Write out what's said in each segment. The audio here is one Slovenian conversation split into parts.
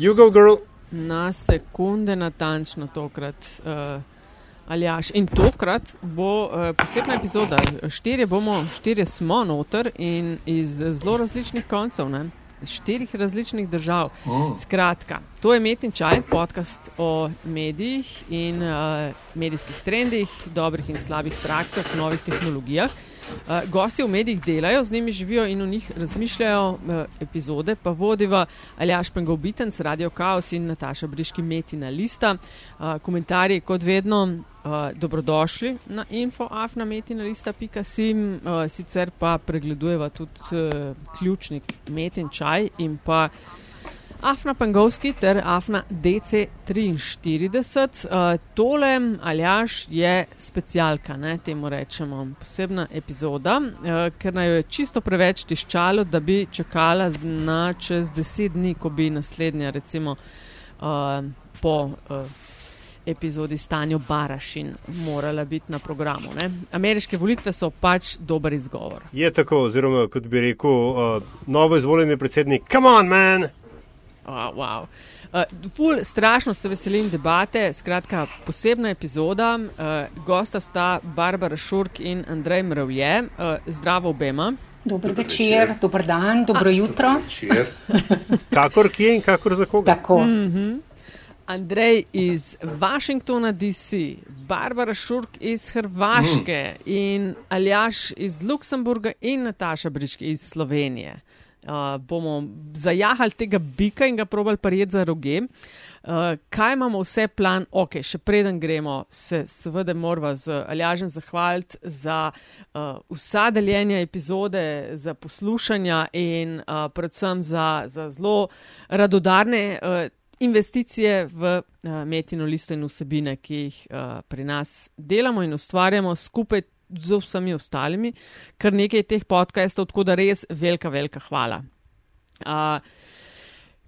Jugo girl. Na sekunde natančno tokrat. Uh, Aljaš. In tokrat bo uh, posebna epizoda. Štirje bomo, štirje smo noter in iz zelo različnih koncev, ne? iz štirih različnih držav. Oh. Skratka, to je Metin Čaj, podcast o medijih in uh, medijskih trendih, dobrih in slabih praksah, novih tehnologijah. Uh, gosti v medijih delajo, z njimi živijo in v njih razmišljajo. Uh, epizode pa vodiva Aljaš Pengovitenc, Radio Chaos in Nataša Briški Metina Lista. Uh, komentarji, kot vedno, uh, dobrodošli na infoafnametinalista.sim, uh, sicer pa pregledujeva tudi uh, ključnik Metin Čaj in pa Afna Pangovski ter Afna DC43. Uh, tole, Aljaš, je specialka, ne, temu rečemo, posebna epizoda, uh, ker naj jo je čisto preveč tiščalo, da bi čakala na čez deset dni, ko bi naslednja, recimo uh, po. Uh, Epizodi Stanjo Barašin morala biti na programu. Ne? Ameriške volitve so pač dober izgovor. Je tako, oziroma kot bi rekel, uh, novo izvoljeni predsednik, come on, man! Wow, wow. Uh, ful, strašno se veselim debate, skratka, posebna epizoda. Uh, gosta sta Barbara Šurk in Andrej Mravlje. Uh, zdravo obema. Dober večer, dober dan, dobro jutro. Večer. Kakor kje in kakor za koga. Tako. Andrej iz Washingtona, DC, Barbara Šurk iz Hrvaške mm. in Aljaš iz Luksemburga in Nataša Briški iz Slovenije. Uh, bomo zajahali tega bika in ga probali prijeti za roge. Uh, kaj imamo vse plan? Ok, še preden gremo, se seveda moramo z Aljažem zahvaliti za uh, vsa deljenja epizode, za poslušanja in uh, predvsem za, za zelo radodarne uh, investicije v uh, metino listo in vsebine, ki jih uh, pri nas delamo in ustvarjamo skupaj z vsemi ostalimi, kar nekaj teh podkastov, tako da res velika, velika hvala. Uh,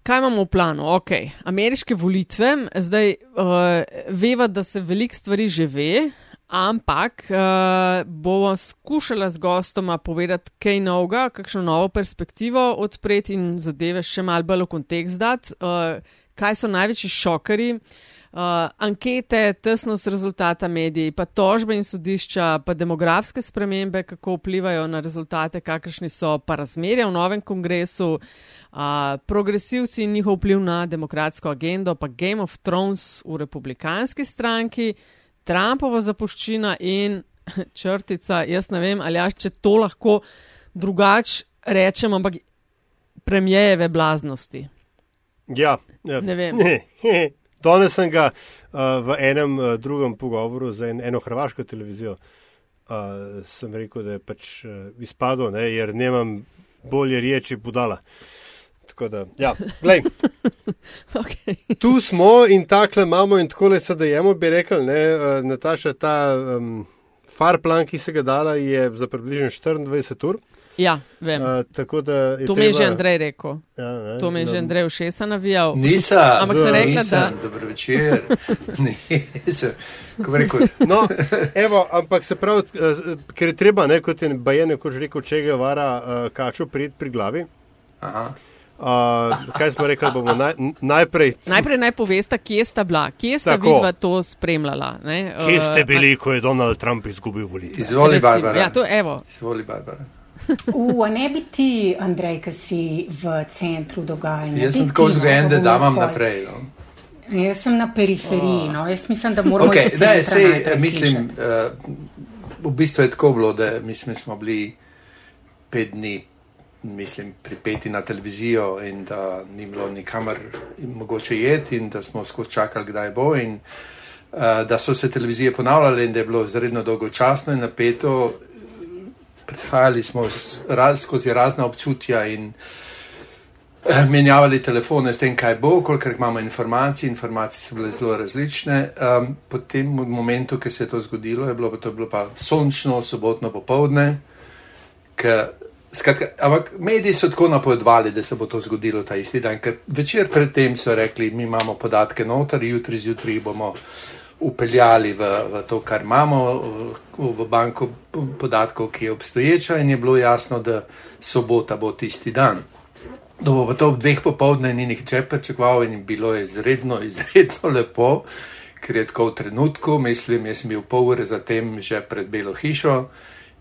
kaj imamo v planu? Ok, ameriške volitve, zdaj uh, veva, da se veliko stvari že ve. Ampak uh, bomo skušali z gostoma povedati kaj novega, kakšno novo perspektivo odpreti in zadeve še malo bolj v kontekst dati. Uh, kaj so največji šokari, uh, ankete, tesnost rezultata mediji, pa tožbe in sodišča, pa demografske spremembe, kako vplivajo na rezultate, kakršni so pa razmerja v novem kongresu, uh, progresivci in njihov vpliv na demokratsko agendo, pa Game of Thrones v republikanski stranki, Trumpova zapuščina in črtica, jaz ne vem, ali jaš, če to lahko drugače rečem, ampak premijejeve blaznosti. Ja, ja. Ne vem. Danes sem ga uh, v enem uh, drugem pogovoru za en, eno hrvaško televizijo. Uh, sem rekel, da je pač uh, izpadlo, ne, jer nemam bolje reči budala. Tako da, ja, glej. okay. Tu smo in takle imamo in tako le se dajemo, bi rekel, ne, uh, Nataša, ta um, far plan, ki se ga dala, je za približno 24 ur. Ja, vem. Uh, tako da je To mi je treba- že Andrej rekel. Ja, ne, To mi je že no, Andrej všesa navijal. Nisem, Ampak sem rekla, da- nisem, dobro večer. Nisem, rekel, No, evo, ampak se pravi, eh, ker je treba, ne, kot je Bajen, kot že rekel, če ga vara uh, kačo prijeti pri glavi. aha, Uh, kaj smo rekli, bomo naj, najprej. Najprej naj povesta, kje sta bila, kje sta Tako. vidva to spremljala. Ne? Kje ste Eh, bili, ko je Donald Trump izgubil volitve? izvoli, recimo, Barbara. Ja, to evo. Izvoli, Barbara. U, a ne bi ti, Andrej, ki si v centru dogajanja. Jaz sem tako no, vzgojen, pa da damam jaz pol. naprej. No. Jaz sem na periferiji, no. Jaz mislim, da moramo Okay, ne, sej, najprej mislim, uh, v bistvu je tako bilo, da mislim, smo bili pet dni mislim, pripeti na televizijo in da ni bilo nikamor mogoče jeti in da smo skozi čakali, kdaj bo. In, uh, da so se televizije ponavljale in da je bilo izredno dolgočasno in napeto. Prihajali smo raz, skozi razna občutja in eh, menjavali telefone s tem, kaj bo, koliko imamo informacij. Informacije so bile zelo različne. Um, po tem momentu, ki se je to zgodilo, je bilo, pa to je bilo pa sončno, sobotno popovdne. Skratka, ampak mediji so tako napovedovali, da se bo to zgodilo ta isti dan. Ker večer predtem so rekli, mi imamo podatke noter, jutri zjutraj bomo upeljali v, v to, kar imamo, v, v banko podatkov, ki je obstoječa, in je bilo jasno, da sobota bo tisti dan. da bo to ob dveh popovdne ni nihče pričakoval in bilo je izredno, izredno lepo, ker je tako v trenutku, mislim, jaz sem bil pol ure zatem že pred Belo hišo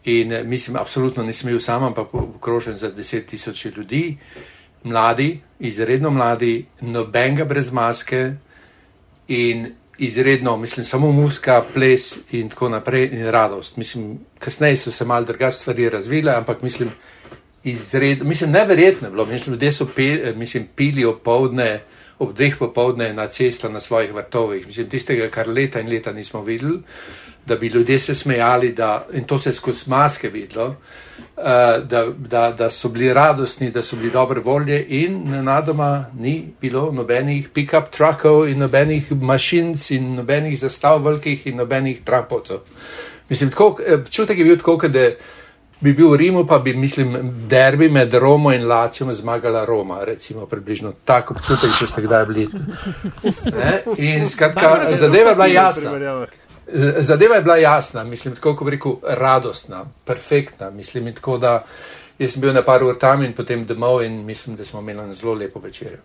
in mislim, absolutno nisem bil sam, ampak okrožen za deset tisoč ljudi, mladi, izredno mladi, nobenega brez maske in izredno, mislim, samo muska, ples in tako naprej in radost. Mislim, kasneje so se mal drugače stvari razvile, ampak mislim, izredno, mislim, neverjetno je bilo. Mislim, ljudje so pe, mislim, pili opoldne, ob dveh popovdne na cesta na svojih vrtovih. Mislim, tistega, kar leta in leta nismo videli, da bi ljudje se smejali, da, in to se je skozi maske videlo, uh, da, da, da so bili radostni, da so bili dobre volje in nenadoma ni bilo nobenih pick-up truckov in nobenih mašinc in nobenih zastav velikih in nobenih trampovcev. Mislim, tako, čutek je bil tako, da bi bil v Rimu, pa bi, mislim, derbi med Romo in Lacijo zmagala Roma, recimo, približno tako občutek, če ste kdaj bili. Ne? In skratka, zadeva je bila jasna. Zadeva je bila jasna, mislim, tako kot bi rekel, radostna, perfektna, mislim, tako da jaz sem bil na par ur tam in potem domov in mislim, da smo imeli zelo lepo večerjo.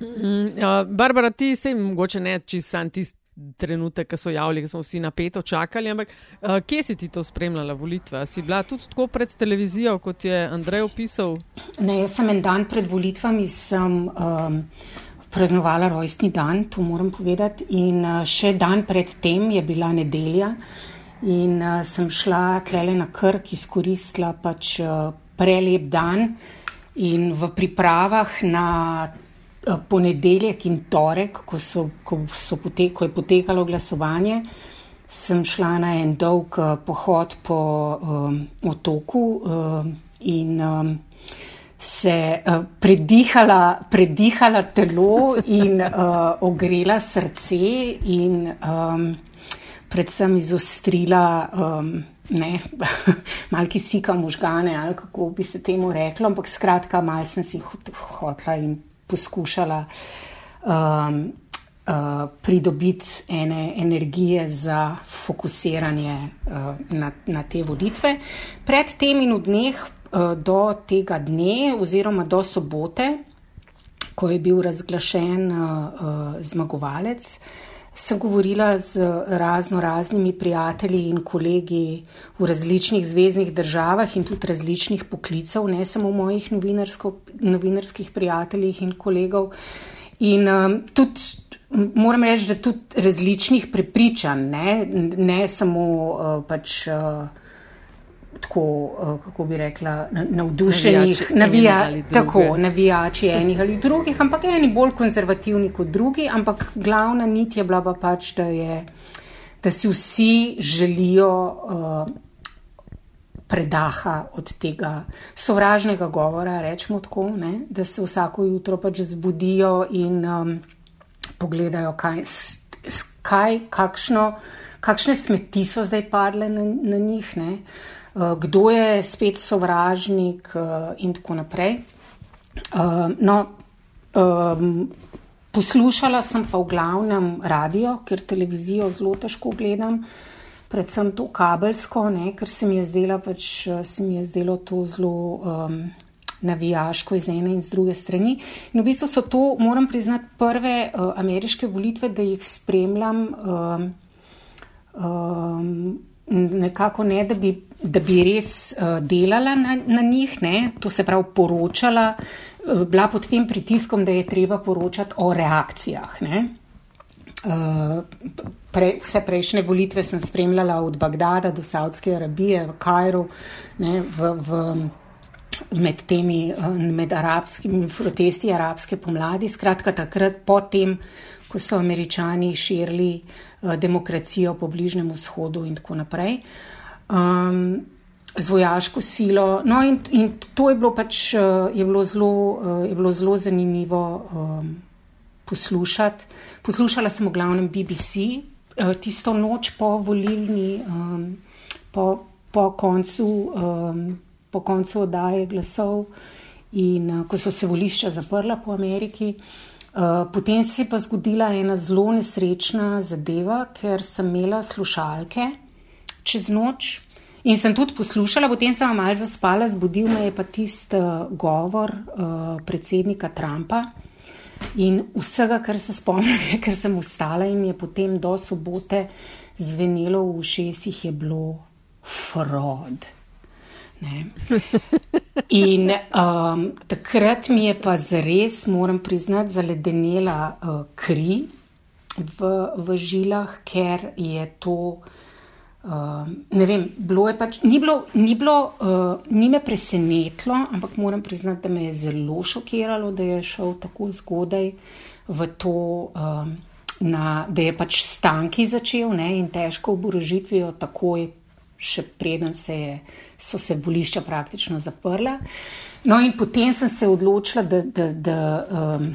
Mm, uh, Barbara, ti se mogoče ne čisto sam tisti trenutek, ko so javili, ko smo vsi napeto čakali. Ampak uh, kje si ti to spremljala, volitve? Si bila tudi tako pred televizijo, kot je Andrej opisal? Ne, jaz sem en dan pred volitvami sem, um, praznovala rojstni dan, to moram povedati. In uh, še dan pred tem je bila nedelja in uh, sem šla tlele na krk, izkoristila pač uh, prelep dan. In v pripravah na Eh, ponedeljek in torek, ko, so, ko, so pote, ko je potekalo glasovanje, sem šla na en dolg pohod po um, otoku uh, in um, se uh, predihala, predihala telo in uh, ogrela srce in um, predvsem izostrila. Um, Ne, malki sika možgane, ali kako bi se temu reklo, ampak skratka, malo sem si hotla in poskušala um, uh, pridobiti ene energije za fokusiranje uh, na, na te volitve. Pred tem in v dneh do tega dne, oziroma do sobote, ko je bil razglašen uh, uh, zmagovalec, sem govorila z razno raznimi prijatelji in kolegi v različnih zvezdnih državah in tudi različnih poklicev, ne samo mojih novinarskih prijateljih in kolegov. In um, tudi moram reči, da tudi različnih prepričanj, ne, ne samo uh, pač. Uh, tako, eh, kako bi rekla, navdušenih, navija, tako, navijači enih ali drugih, ampak eni bolj konzervativni kot drugi. Ampak glavna nit je bila pa pač, da, je, da si vsi želijo uh, predaha od tega sovražnega govora, rečemo tako, ne, da se vsako jutro pač zbudijo in um, pogledajo, kaj, kaj, kakšno, kakšne smeti so zdaj padle na, na njih. Ne. Eh, kdo je spet sovražnik eh, in tako naprej. Eh, no, poslušala sem pa v glavnem radio, ker televizijo zelo težko gledam, predvsem to kabelsko, ne, ker se mi je zdelo, pač, se mi je zdelo to zelo um, navijaško iz ene in z druge strani. In v bistvu so to, moram priznati, prve uh, ameriške volitve, da jih spremljam. Um, um, nekako ne, da bi, da bi res uh, delala na, na njih, ne, to se pravi poročala, uh, bila pod tem pritiskom, da je treba poročati o reakcijah. Ne. Uh, pre, vse prejšnje volitve sem spremljala od Bagdada do Saudske Arabije v Kajru, ne, v, v, med temi med arabskimi protesti arabske pomladi. Skratka, takrat potem, ko so američani širili Eh, demokracijo po Bližnjem vzhodu in tako naprej. Um, z vojaško silo. No, in, in to je bilo pač eh, je bilo zelo, eh, je bilo zelo zanimivo um, poslušati. Poslušala sem v glavnem BBC tisto noč po volilni, um, po, po, koncu, um, po koncu oddaje glasov in uh, ko so se volišča zaprla po Ameriki. Eh, potem se je pa zgodila ena zelo nesrečna zadeva, ker sem imela slušalke čez noč In sem tudi poslušala, potem sem malo zaspala, zbudil me je pa tisti uh, govor uh, predsednika Trumpa. In vsega, kar se spomnim, je, ker sem ustala in je potem do sobote zvenelo v ušesih, je bilo fraud. Ne. In um, takrat mi je pa zares, moram priznati, zaledenela uh, kri v, v žilah, ker je to. Uh, ne vem, bilo je pač, ni, bilo, ni, bilo, uh, ni me presenetilo, ampak moram priznati, da me je zelo šokiralo, da je šel tako zgodaj v to, uh, na, da je pač stanki začel ne, in težko oborožitvijo takoj, še preden se je, so se volišča praktično zaprla. No in potem sem se odločila, da. da, da um,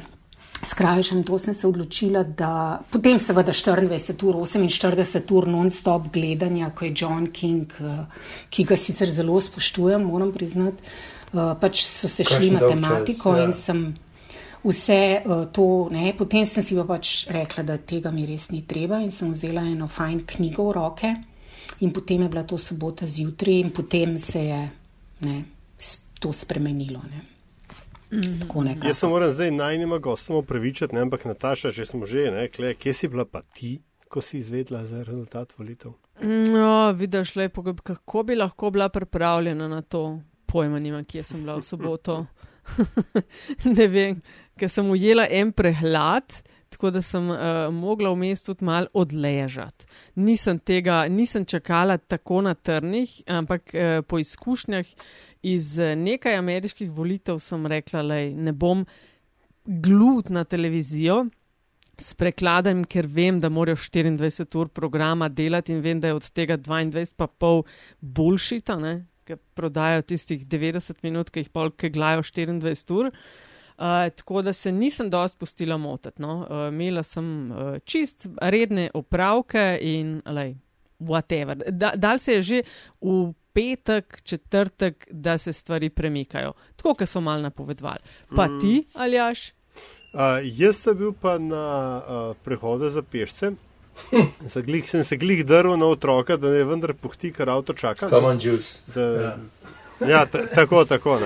skrajšam, to sem se odločila, da potem seveda 24 ur, 48 ur non-stop gledanja, ko je John King, eh, ki ga sicer zelo spoštujem, moram priznati, eh, pač so se šli matematiko čas, ja. in sem vse eh, to, ne, potem sem si pa pač rekla, da tega mi res ni treba in sem vzela eno fajn knjigo v roke in potem je bila to sobota zjutraj in potem se je ne, to spremenilo. Ne. -hmm. Jaz se moram zdaj najnima gostom upravičiti, ampak Nataša, če smo že, ne, kle, kje si bila pa ti, ko si izvedla za rezultat volitev? No, vidiš lepo, kako bi lahko bila pripravljena na to. Pojma nima, kje sem bila v soboto. ne vem, ker sem ujela en prehlad, tako da sem uh, mogla v mestu tudi malo odležati. Nisem tega, nisem čakala tako na trnih, ampak uh, po izkušnjah iz eh, nekaj ameriških volitev sem rekla, da ne bom glut na televizijo. Sprekladam, ker vem, da morajo 24 ur programa delati in vem, da je od tega 22 pa pol boljšita, ker prodajo tistih 90 minut, ki jih polke glajo 24 ur. Uh, tako da se nisem dosti pustila motiti. No. Uh, imela sem uh, čist redne opravke in, lej, whatever. Da, dal se je že v petek, četrtek, da se stvari premikajo. Tako, kot so mal napovedovali. Pa mm. ti, Aljaš? Uh, jaz sem bil pa na uh, prehodu za pešce. Glih, sem se glih drl na otroka, da ne vendar pohti, ker avto čaka. Come on, juice. Da, ja, ja tako, tako.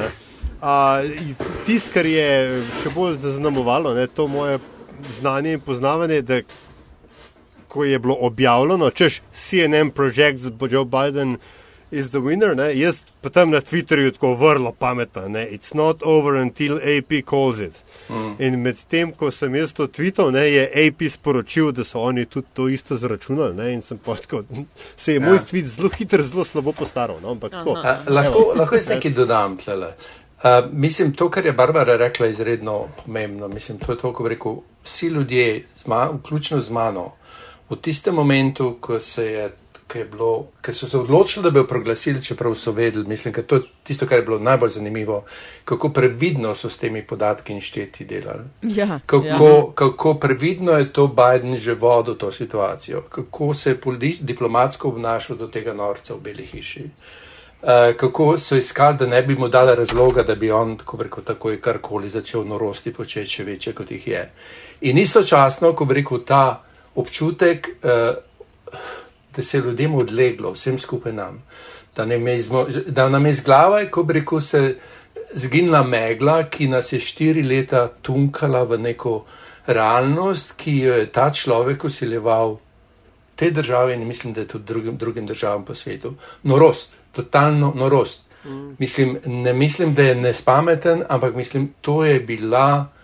Tisto, kar je še bolj zaznamovalo, ne, to moje znanje in poznavanje, da ko je bilo objavljeno, češ CNN Project za Joe Biden is the winner, ne? jaz pa tam na Twitterju tako vrlo pametno, ne? it's not over until AP calls it. Mm. In medtem, ko sem jaz to tweetal, ne, je AP sporočil, da so oni tudi to isto zračunali. Ne, in sem poštkal, se je ja. moj tweet zelo hitro, zelo slabo postaral. No, ampak, tako, A, lahko, lahko jaz nekaj dodam tlele. Uh, mislim, to, kar je Barbara rekla, je izredno pomembno. Mislim, to je to, ko rekel, vsi ljudje, vključno z mano, v tistem momentu, ko se je ker so se odločili, da bi jo proglasili, čeprav so vedeli, mislim, da to je tisto, kar je bilo najbolj zanimivo, kako previdno so s temi podatki in šteti delali. Ja, kako, ja. kako previdno je to Biden že vodil to situacijo, kako se je diplomatsko obnašal do tega norca v Beli hiši. Uh, kako so iskali, da ne bi mu dali razloga, da bi on, ko reko, takoj karkoli začel norosti početi, še večje kot jih je. In istočasno, ko bi rekel, ta občutek, uh, da se je ljudem odleglo, vsem skupaj nam, da, izmo, da nam je z glave, ko bi rekel, se zginila megla, ki nas je štiri leta tunkala v neko realnost, ki jo je ta človek usiljeval te države in mislim, da je tudi drugim, drugim državam po svetu. Norost, totalno norost. Mm. Mislim, ne mislim, da je nespameten, ampak mislim, to je bila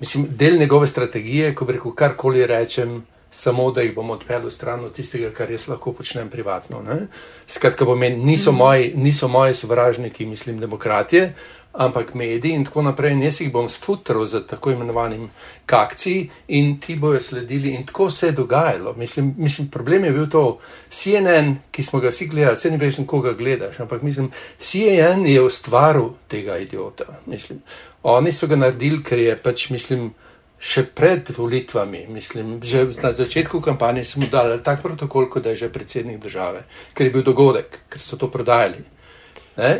mislim, del njegove strategije, ko bi rekel, karkoli rečem samo da jih bom odpeljal stran od tistega, kar jaz lahko počnem privatno. Ne? Skratka, pomeni, niso, mhm. moji, niso moji sovražniki, mislim, demokratije, ampak mediji in tako naprej. In jaz jih bom sfutral z tako imenovanim kakci in ti bojo sledili. In tako se je dogajalo. Mislim, mislim, problem je bil to CNN, ki smo ga vsi gledali, se ni več koga gledaš, ampak mislim, CNN je ustvaril tega idiota. Mislim, oni so ga naredili, ker je pač, mislim, še pred volitvami, mislim, že na začetku kampanje smo dali tak protokol, kot da je že predsednik države, ker je bil dogodek, ker so to prodajali.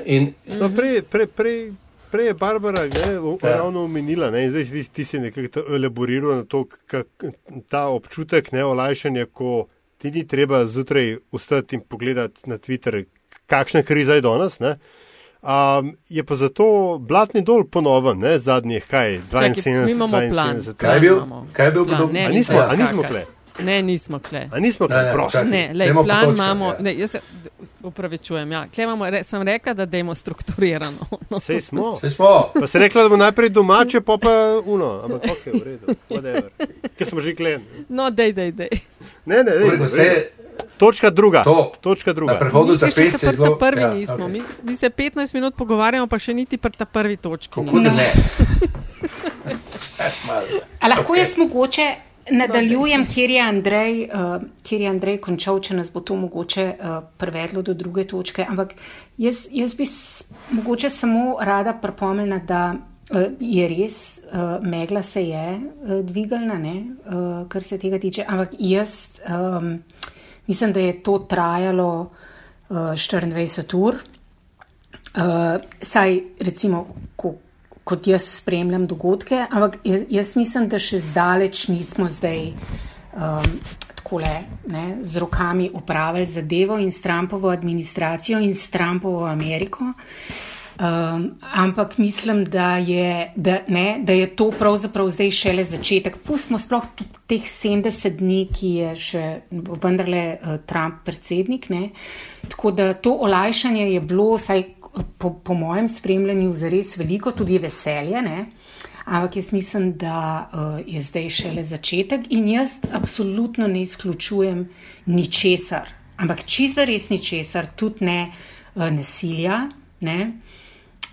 In, no, prej, prej, prej, prej je Barbara ne, ja. ravno omenila, ne, in zdaj ti si nekako elaboriral na to, kak, ta občutek ne, olajšanja, ko ti ni treba zjutraj ustati in pogledati na Twitter, kakšna kriza je danes. Ne? Um, je pa zato blatni dol ponoven, ne, zadnjih kaj, 72, mi imamo 72, plan. Kaj je bil, kaj je bil Plan, ne, A nismo nismo kle. Ne, nismo kle. A nismo Ne, kle, ne, prosim. čakaj. Ne, lej, plan točkah, imamo. ja. Ne, jaz se upravičujem. Ja. Kle imamo, re, sem rekla, da dajmo strukturirano. No. Sej smo. Saj smo. Pa se rekla, da bo najprej domače, pa pa uno. Ampak ok, v redu, whatever. Ker smo že klen. No, dej, dej, dej. Ne, ne, ne. Koliko se Točka druga. To. Točka na druga. prehodu za pešce kar ta prvi ja, nismo. okej. Mi, mi se 15 minut pogovarjamo, pa še niti pri ta prvi točki. Kako da ne? Malo. A lahko okay. jaz mogoče nadaljujem, kjer je, Andrej, uh, kjer je Andrej končal, če nas bo to mogoče uh, prevedlo do druge točke. Ampak jaz, jaz bi s, mogoče samo rada pripomnila, da uh, je res, uh, megla se je uh, dvigalna, ne, uh, kar se tega tiče. Ampak jaz um, mislim, da je to trajalo uh, 24 ur. Uh, saj, recimo, ko, kot jaz spremljam dogodke, ampak jaz, jaz mislim, da še zdaleč nismo zdaj um, takole ne, z rokami upravili zadevo in s Trumpovo administracijo in s Trumpovo Ameriko. Um, ampak mislim, da je, da, ne, da je to pravzaprav zdaj šele začetek. Pustimo sploh teh 70 dni, ki je še vendarle uh, Trump predsednik. Ne. Tako da to olajšanje je bilo, saj po, po mojem spremljanju, zares veliko, tudi veselje. Ne. Ampak jaz mislim, da uh, je zdaj šele začetek in jaz absolutno ne izključujem ničesar. Ampak čisto res ničesar, tudi ne uh, nasilja. Ne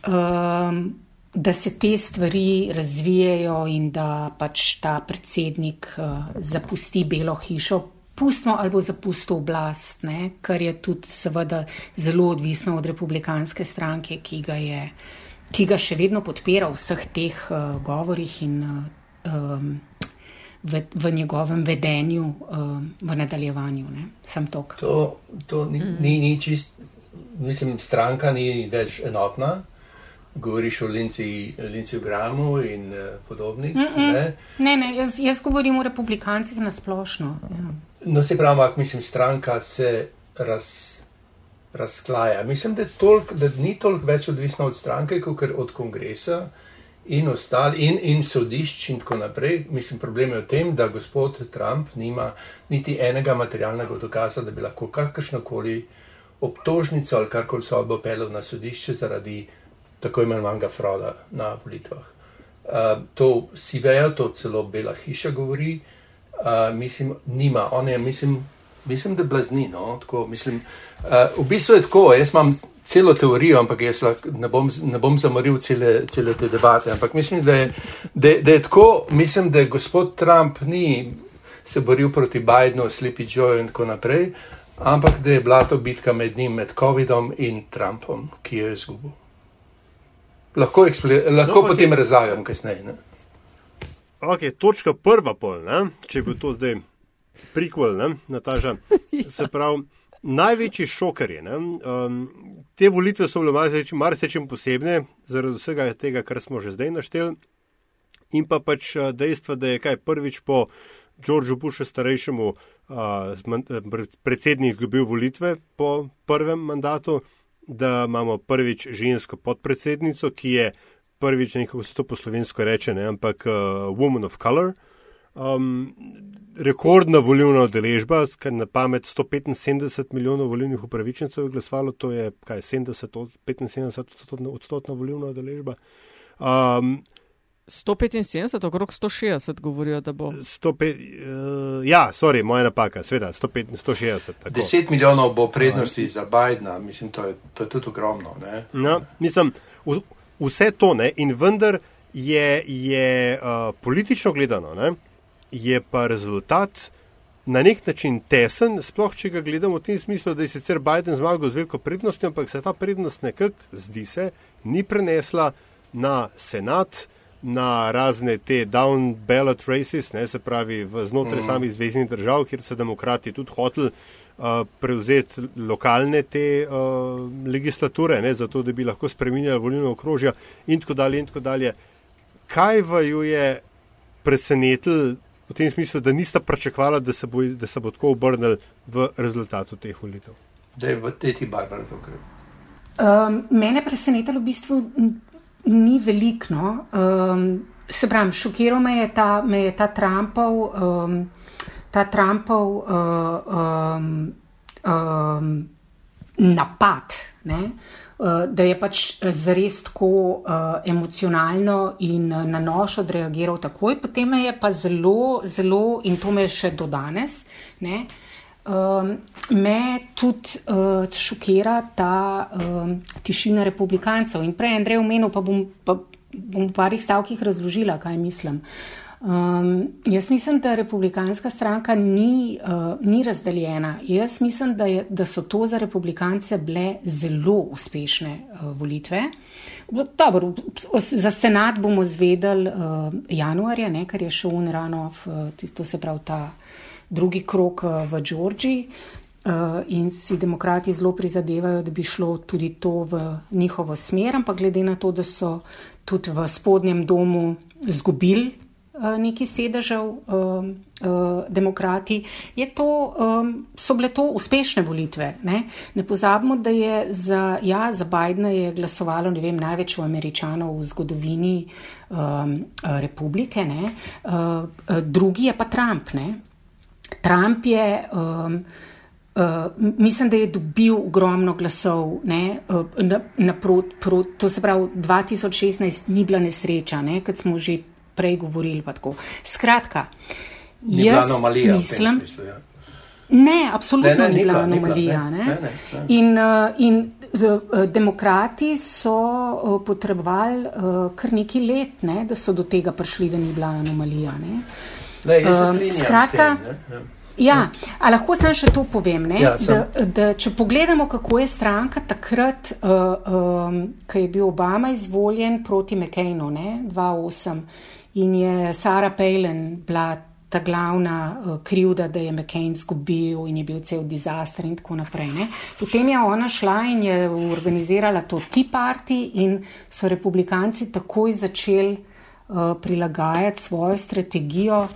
um, da se te stvari razvijajo in da pač ta predsednik uh, zapusti Belo hišo. Pustimo ali bo zapustil oblast, ne? kar je tudi seveda zelo odvisno od republikanske stranke, ki ga, je, ki ga še vedno podpira v vseh teh uh, govorih in um, v, v njegovem vedenju uh, v nadaljevanju. Ne? Sam tok. To, to ni, ni, ni čist, mislim, stranka ni več enotna. Govoriš o Linci Gramu in uh, podobnih. Mm -mm. Ne? Ne, ne, jaz, jaz govorim o republikancih na splošno. Ja. No, se pravi, ampak mislim, stranka se raz, razklaja. Mislim, da, tolk, da ni toliko več odvisna od stranke, kot od kongresa in ostali, in, in sodišč in tako naprej. Mislim, problem je v tem, da gospod Trump nima niti enega materialnega dokaza, da bi lahko kakršnokoli obtožnico ali karkoli sodbo pelil na sodišče zaradi tako imenovanega frauda na volitvah. Uh, to si vejo, to celo Bela hiša govori. Uh, mislim, nima, on je, mislim, mislim da blazni. No? Tako, mislim, uh, v bistvu je tako, jaz imam celo teorijo, ampak jaz lahko, ne, bom, ne bom zamoril cele, cele te debate. Ampak mislim, da je, da, da je tako, mislim, da je gospod Trump ni se boril proti Bidenu, Sleepy Joe in tako naprej, ampak da je bila to bitka med njim, med COVID-om in Trumpom, ki jo je izgubil. Lahko, lahko No, potem razlagam kasneje. Ne? Ok, točka prva pol, ne? če bi to zdaj prikval, ne, Nataža. Se pravi, največji šoker je. ne, Um, te volitve so bile marsikčem posebne, zaradi vsega tega, kar smo že zdaj našteli. In pa pač eh, dejstvo, da je kaj prvič po Georgeu Bushu starejšemu uh, predsednik izgubil volitve po prvem mandatu, da imamo prvič žensko podpredsednico, ki je prvič, nekako se to po slovensko reče, ne, ampak uh, woman of color. Um, rekordna volilna udeležba, kar na pamet 175 milijonov volilnih upravičencev je glasovalo, to je kaj 70, od- 75 odstotna, volilna udeležba. Um, 175, okrog 160 govorijo, da bo. 105, uh, ja, sorry, moja napaka, sveda, 105, 160. Tako. 10 milijonov bo prednosti za Bidna, mislim, to je, to je tudi ogromno. Ne? No, mislim, v- vse to ne, in vendar je, je uh, politično gledano, ne, je pa rezultat na nek način tesen, sploh če ga gledamo v tem smislu, da je sicer Biden zmagal z veliko prednostjo, ampak se ta prednost nekako, zdi se, ni prenesla na senat, na razne te down ballot races, ne, se pravi v znotraj mm. samih zvezdnih držav, kjer so demokrati tudi hoteli uh, prevzeti lokalne te uh, legislature, ne, zato da bi lahko spremenjali volilno okrožje in tako dalje in tako dalje. Kaj vaju je presenetilo v tem smislu, da nista pričakvala, da se bo, da se bo tako obrnil v rezultatu teh volitev? da je v tej Barbara to gre. Um, mene presenetilo v bistvu ni veliko. No? Um, se pravi, šokiral me je ta, me je ta Trumpov, um, ta Trumpov uh, um, um, napad. Ne? Da je pač zares tako uh, emocionalno in na nož odreagiral takoj, potem je pa zelo, zelo, in to me še do danes, ne, uh, Um, me tudi uh, šokira ta um, tišina republikancev. In prej, Andrej, omenil, pa bom, pa bom v parih stavkih razložila, kaj mislim. Um, jaz mislim, da republikanska stranka ni, uh, ni razdeljena. Jaz mislim, da, je, da so to za republikance bile zelo uspešne uh, volitve. Dobro, za senat bomo zvedeli uh, januarja, ne, ker je še un ranov, uh, to se pravi ta drugi krok eh, v Džordžiji. Uh, in si demokrati zelo prizadevajo, da bi šlo tudi to v njihovo smer, ampak glede na to, da so tudi v spodnjem domu izgubili uh, nekaj sedežev uh, uh, demokrati, to, um, so bile to uspešne volitve. Ne, ne pozabimo, da je za, ja, za Bidna je glasovalo vem, največ američanov v zgodovini um, republike, ne, uh, drugi je pa Trump. Ne. Trump je, um, uh, mislim, da je dobil ogromno glasov, ne, uh, na, na prot, prot, to se pravi, 2016 ni bila nesreča, ne, kot smo že prej govorili. Skratka, ni jaz mislim. Smislu, ja. Ne, absolutno ni bila anomalija. Ne, ne, ne, ne. In, uh, in z, uh, demokrati so uh, potrebovali kar nekaj let, ne, da so do tega prišli, da ni bila anomalija. Ne. Ne, um, skratka, tem, ja. Ja, a lahko sam še to povem, ja, da, da če pogledamo, kako je stranka takrat, uh, um, ko je bil Obama izvoljen proti McCainu, 2008, in je Sara Palin bila ta glavna uh, krivda, da je McCain zgubil in je bil cel dizaster in tako naprej. Ne? Potem je ona šla in je organizirala to Tea Party in so republikanci takoj začeli prilagajati svojo strategijo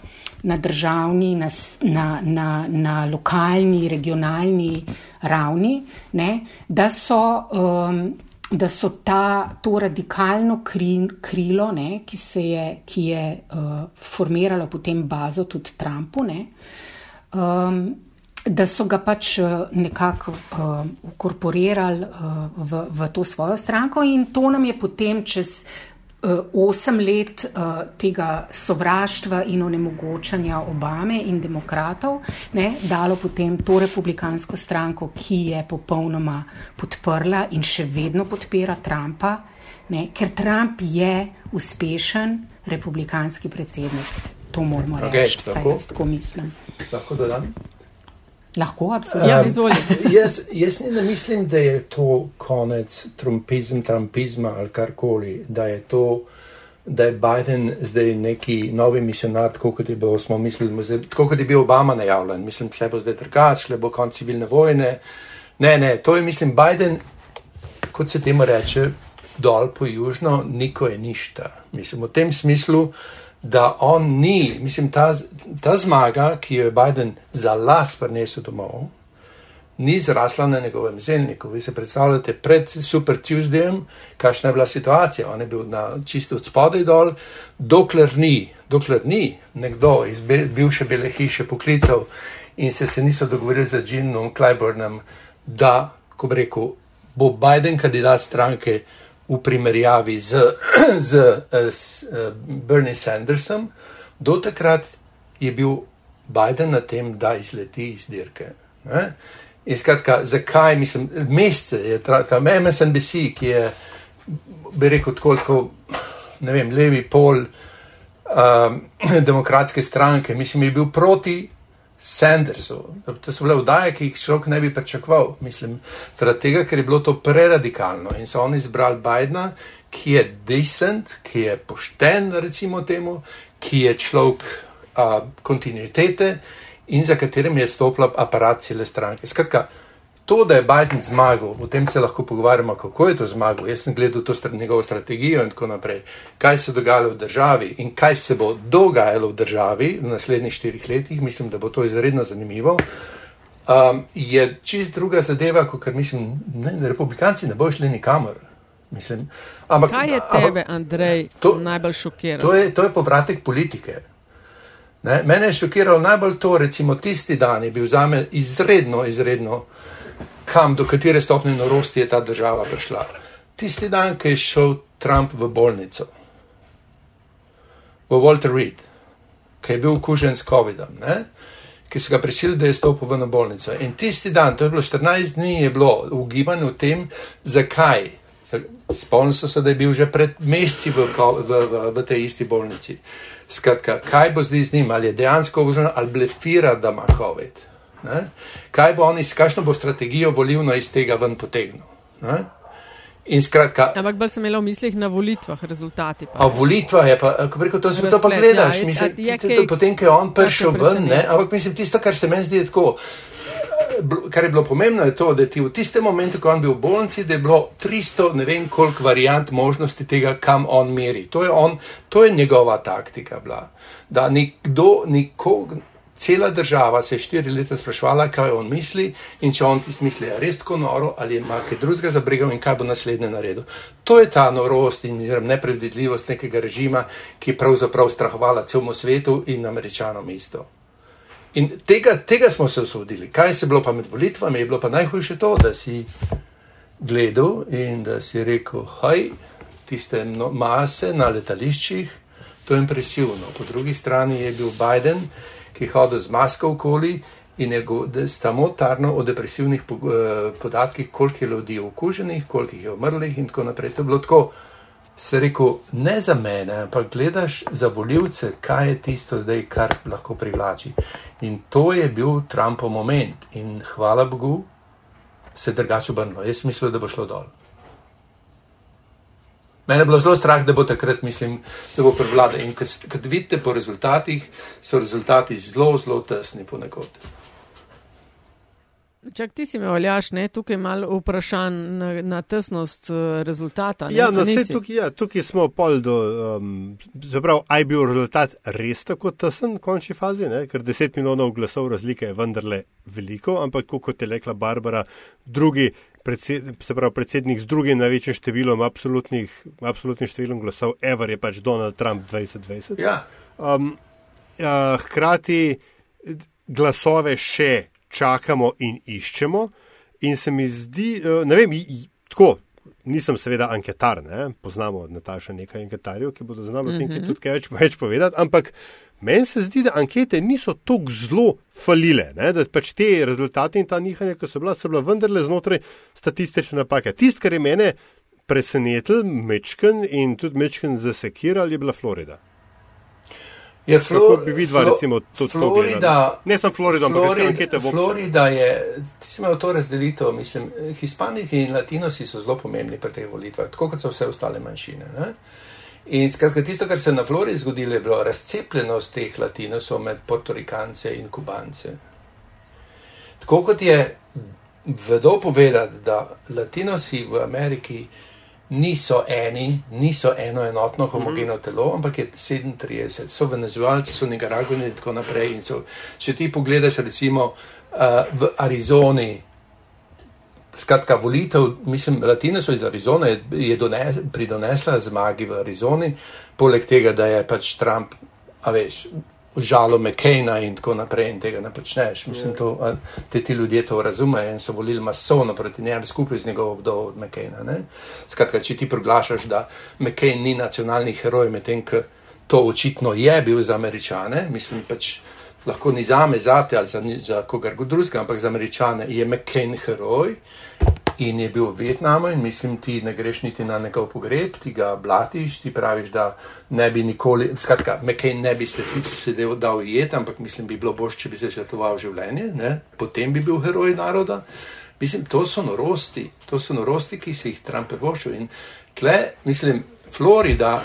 na državni, na, na, na, na lokalni, regionalni ravni, ne, da so. Um, Da so ta, to radikalno kri, krilo, ne, ki, je, ki je uh, formiralo potem bazo tudi Trumpu, ne, um, da so ga pač nekako uh, ukorporirali uh, v, v to svojo stranko, in to nam je potem čez osem let uh, tega sovraštva in onemogočanja Obame in demokratov, ne, dalo potem to republikansko stranko, ki je popolnoma podprla in še vedno podpira Trumpa, ne, ker Trump je uspešen republikanski predsednik. To moramo okay, reči, vsaj jaz tako mislim. Lahko dodam? Lahko, absolutno. Ja, izvolite. jaz, jaz ne mislim, da je to konec trumpizma, trumpizma ali karkoli, da je to, da je Biden zdaj neki novi misionar, tako kot je bil, smo mislili, tako kot je bil Obama najavljen. Mislim, tle bo zdaj drugač, tle bo konc civilne vojne. Ne, ne, to je, mislim, Biden, kot se temu reče, dol po južno, niko je ništa. Mislim, v tem smislu da on ni, mislim, ta, ta zmaga, ki jo je Biden za las prinesel domov, ni zrasla na njegovem zelniku. Vi se predstavljate pred Super Tuesdayem, kakšna je bila situacija. On je bil na čisto od spodaj dol, dokler ni, dokler ni nekdo iz be, bivše bele hiše poklical in se, se niso dogovorili z Jeanom Clyburnom, da, ko bi rekel, bo Biden kandidat stranke v primerjavi z, z, z, z Bernie Sandersom, do takrat je bil Biden na tem, da izleti iz dirke. Ne? In skratka, zakaj, mislim, mesece je ta MSNBC, ki je, bi rekel, tako, ne vem, levi pol um, demokratske stranke, mislim, je bil proti Sandersu. To so bile vdaje, ki jih človek ne bi pričakoval. Mislim, zaradi tega, ker je bilo to preradikalno in so oni izbrali Bidna, ki je decent, ki je pošten, recimo temu, ki je človek kontinuitete in za katerim je stopila aparat cele stranke. Skratka, to, da je Biden zmagal, o tem se lahko pogovarjamo, kako je to zmagal. Jaz sem gledal to str njegovo strategijo in tako naprej, kaj se dogaja v državi in kaj se bo dogajalo v državi v naslednjih štirih letih. Mislim, da bo to izredno zanimivo. um, je čist druga zadeva, kot kar mislim, ne, republikanci ne bojo šli nikamor. Mislim, ampak, Kaj je tebe, Andrej, to, najbolj šokiralo? To je, to je povratek politike. Ne? Mene je šokiralo najbolj to, recimo tisti dan je bil za me izredno, izredno, kam do katere stopne norosti je ta država prišla. Tisti dan, ki je šel Trump v bolnico, v Walter Reed, ki je bil okužen s COVID-om, ki so ga prisilili, da je stopil v bolnico. In tisti dan, to je bilo 14 dni, je bilo ugibanje o tem, zakaj. Spomnil se, da je bil že pred meseci v, v, v, v tej isti bolnici. Skratka, kaj bo zdaj z njim, ali je dejansko vzročno, ali blefira, da ima COVID. Ne? Kaj bo oni, kakšno bo strategijo volivno iz tega ven potegnil. Ne? Skratka, Ampak bolj sem imel v mislih na volitvah, rezultati. Pa. A volitvah je pa, ko preko to se to pa gledaš, ja, mislim, je, je, je, potem, ko je on prišel ven, ne? ampak mislim, tisto, kar se meni zdi tako kar je bilo pomembno, je to, da ti v tistem momentu, ko on bil v bolnici, da je bilo 300, ne vem koliko variant možnosti tega, kam on meri. To je, on, to je njegova taktika bila. Da nikdo, nikog, cela država se je štiri leta sprašvala, kaj on misli in če on ti misli, je res tako noro ali ima kaj drugega za bregal in kaj bo naslednje naredil. To je ta norost in nepredvidljivost nekega režima, ki je pravzaprav strahovala celemu svetu in američanom isto. In tega, tega smo se osvobodili. Kaj se je bilo pa med volitvami? Je bilo pa najhujše to, da si gledal in da si rekel, hej, tiste no, mase na letališčih, to je impresivno. Po drugi strani je bil Biden, ki je hodil z masko okoli in je samo tarno o depresivnih eh, podatkih, koliko je ljudi okuženih, koliko je umrlih in tako naprej. To je bilo tako se rekel, ne za mene, ampak gledaš za voljivce, kaj je tisto zdaj, kar lahko privlači. In to je bil Trumpov moment. In hvala Bogu, se drugače obrnilo. Jaz mislim, da bo šlo dol. Mene je bilo zelo strah, da bo takrat, mislim, da bo prevladal. In kad vidite po rezultatih, so rezultati zelo, zelo tesni ponekod. Čak ti si me valjaš, ne? tukaj malo vprašanj na, na tesnost uh, rezultata. Ne? Ja, no, tukaj, ja, tukaj smo pol do, um, zaprav, aj bil rezultat res tako tesen v končni fazi, ne? ker 10 milijonov glasov razlike je vendarle veliko, ampak kot je rekla Barbara, drugi, predsed, se pravi predsednik z drugim največjim številom, absolutnim številom glasov, ever je pač Donald Trump 2020. Ja. Um, uh, hkrati glasove še čakamo in iščemo. In se mi zdi, eh, ne vem, tako, nisem seveda anketar, ne? poznamo od Nataša nekaj anketarjev, ki bodo znali o tem, mhm. tudi kaj več, več povedati, ampak meni se zdi, da ankete niso tako zelo falile, ne? da pač te rezultate in ta nihanja, ki so bila, so bila vendarle znotraj statistične napake. Tist, kar je mene presenetil, mečken in tudi mečken zasekiral, je bila Florida. Je Flo bi videla, recimo, tudi Florida. Ne sem Florida, ampak tudi ankete v Florida. Je, ti si imel to razdelitev, mislim, Hispaniki in Latinosi so zelo pomembni pri teh volitvah, tako kot so vse ostale manjšine. Ne? In skratka, tisto, kar se je na Floridi zgodilo, je bilo razcepljenost teh Latinosov med Portorikance in Kubance. Tako kot je vedo povedati, da Latinosi v Ameriki niso eni, niso eno enotno homogeno mm -hmm. telo, ampak je 37, so venezuelci, so nikaragvani in tako naprej. In so, če ti pogledaš, recimo uh, v Arizoni, skratka, volitev, mislim, Latine so iz Arizone, je dones, pridonesla zmagi v Arizoni, poleg tega, da je pač Trump, a veš, žalo McCaina in tako naprej in tega ne počneš. Mislim, to, te ti ljudje to razumejo in so volili masovno proti njemu skupaj z njegovo vdovo od McCaina. Ne? Skratka, če ti proglašaš, da McCain ni nacionalni heroj, medtem ko to očitno je bil za američane, mislim pač lahko ni za me, za te ali za, za kogar drugega, ampak za američane je McCain heroj in je bil v Vietnamu in mislim, ti ne greš niti na njegov pogreb, ti ga blatiš, ti praviš, da ne bi nikoli, skratka, McCain ne bi se sedel dal jet, ampak mislim, bi bilo boš, če bi se žrtoval življenje, ne? potem bi bil heroj naroda. Mislim, to so norosti, to so norosti, ki se jih Trump vošil in tle, mislim, Florida,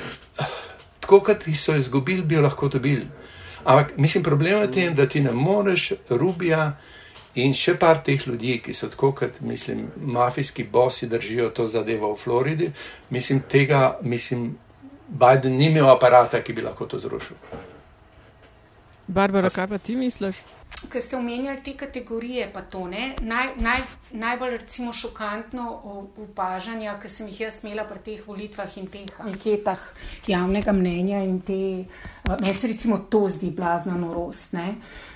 tako kot so izgubili, bi jo lahko dobili. Ampak mislim, problem je tem, da ti ne moreš Rubija In še par teh ljudi, ki so tako, kot mislim, mafijski bosi držijo to zadevo v Floridi, mislim, tega, mislim, Biden ni imel aparata, ki bi lahko to zrušil. Barbara, kaj pa ti misliš? Ker ste omenjali te kategorije, pa to ne. Naj, naj, najbolj recimo šokantno opažanje, ki sem jih jaz imela pri teh volitvah in teh anketah javnega mnenja in te, meni se recimo to zdi blazna norost, ne?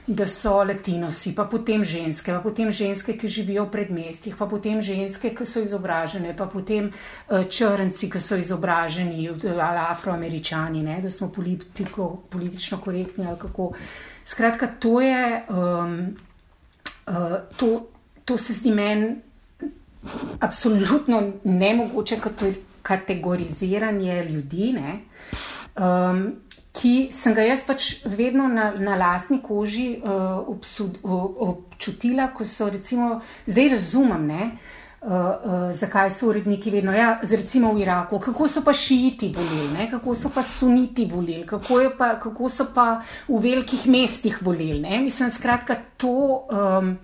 da so latinosi, pa potem ženske, pa potem ženske, ki živijo v predmestih, pa potem ženske, ki so izobražene, pa potem črnci, ki so izobraženi, ali afroameričani, ne? da smo politiko, politično korektni ali kako. Skratka, to je, um, uh, to, to se zdi meni absolutno nemogoče kategoriziranje ljudi, ne, um, ki sem ga jaz pač vedno na, na lastni koži uh, obsud, uh, občutila, ko so recimo, zdaj razumem, ne, uh, uh, uh, zakaj so uredniki vedno, ja, recimo v Iraku, kako so pa šiiti volili, kako so pa suniti volili, kako, pa, kako so pa v velikih mestih volili. Mislim, skratka, to. Um,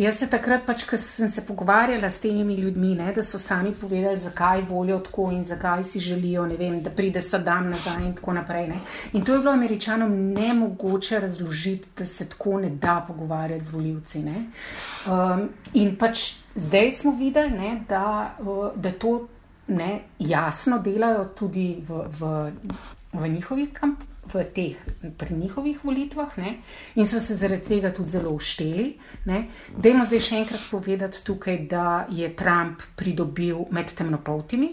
Jaz se takrat, pač, ko sem se pogovarjala s temi ljudmi, ne, da so sami povedali, zakaj volijo tako in zakaj si želijo, vem, da pride Saddam nazaj in tako naprej. Ne. In to je bilo američanom nemogoče razložiti, da se tako ne da pogovarjati z voljivci. Um, in pač zdaj smo videli, ne, da, da to ne, jasno delajo tudi v, v, v njihovih kampanjah v teh pri njihovih volitvah ne? in so se zaradi tega tudi zelo ušteli. Dajmo zdaj še enkrat povedati tukaj, da je Trump pridobil med temnopoltimi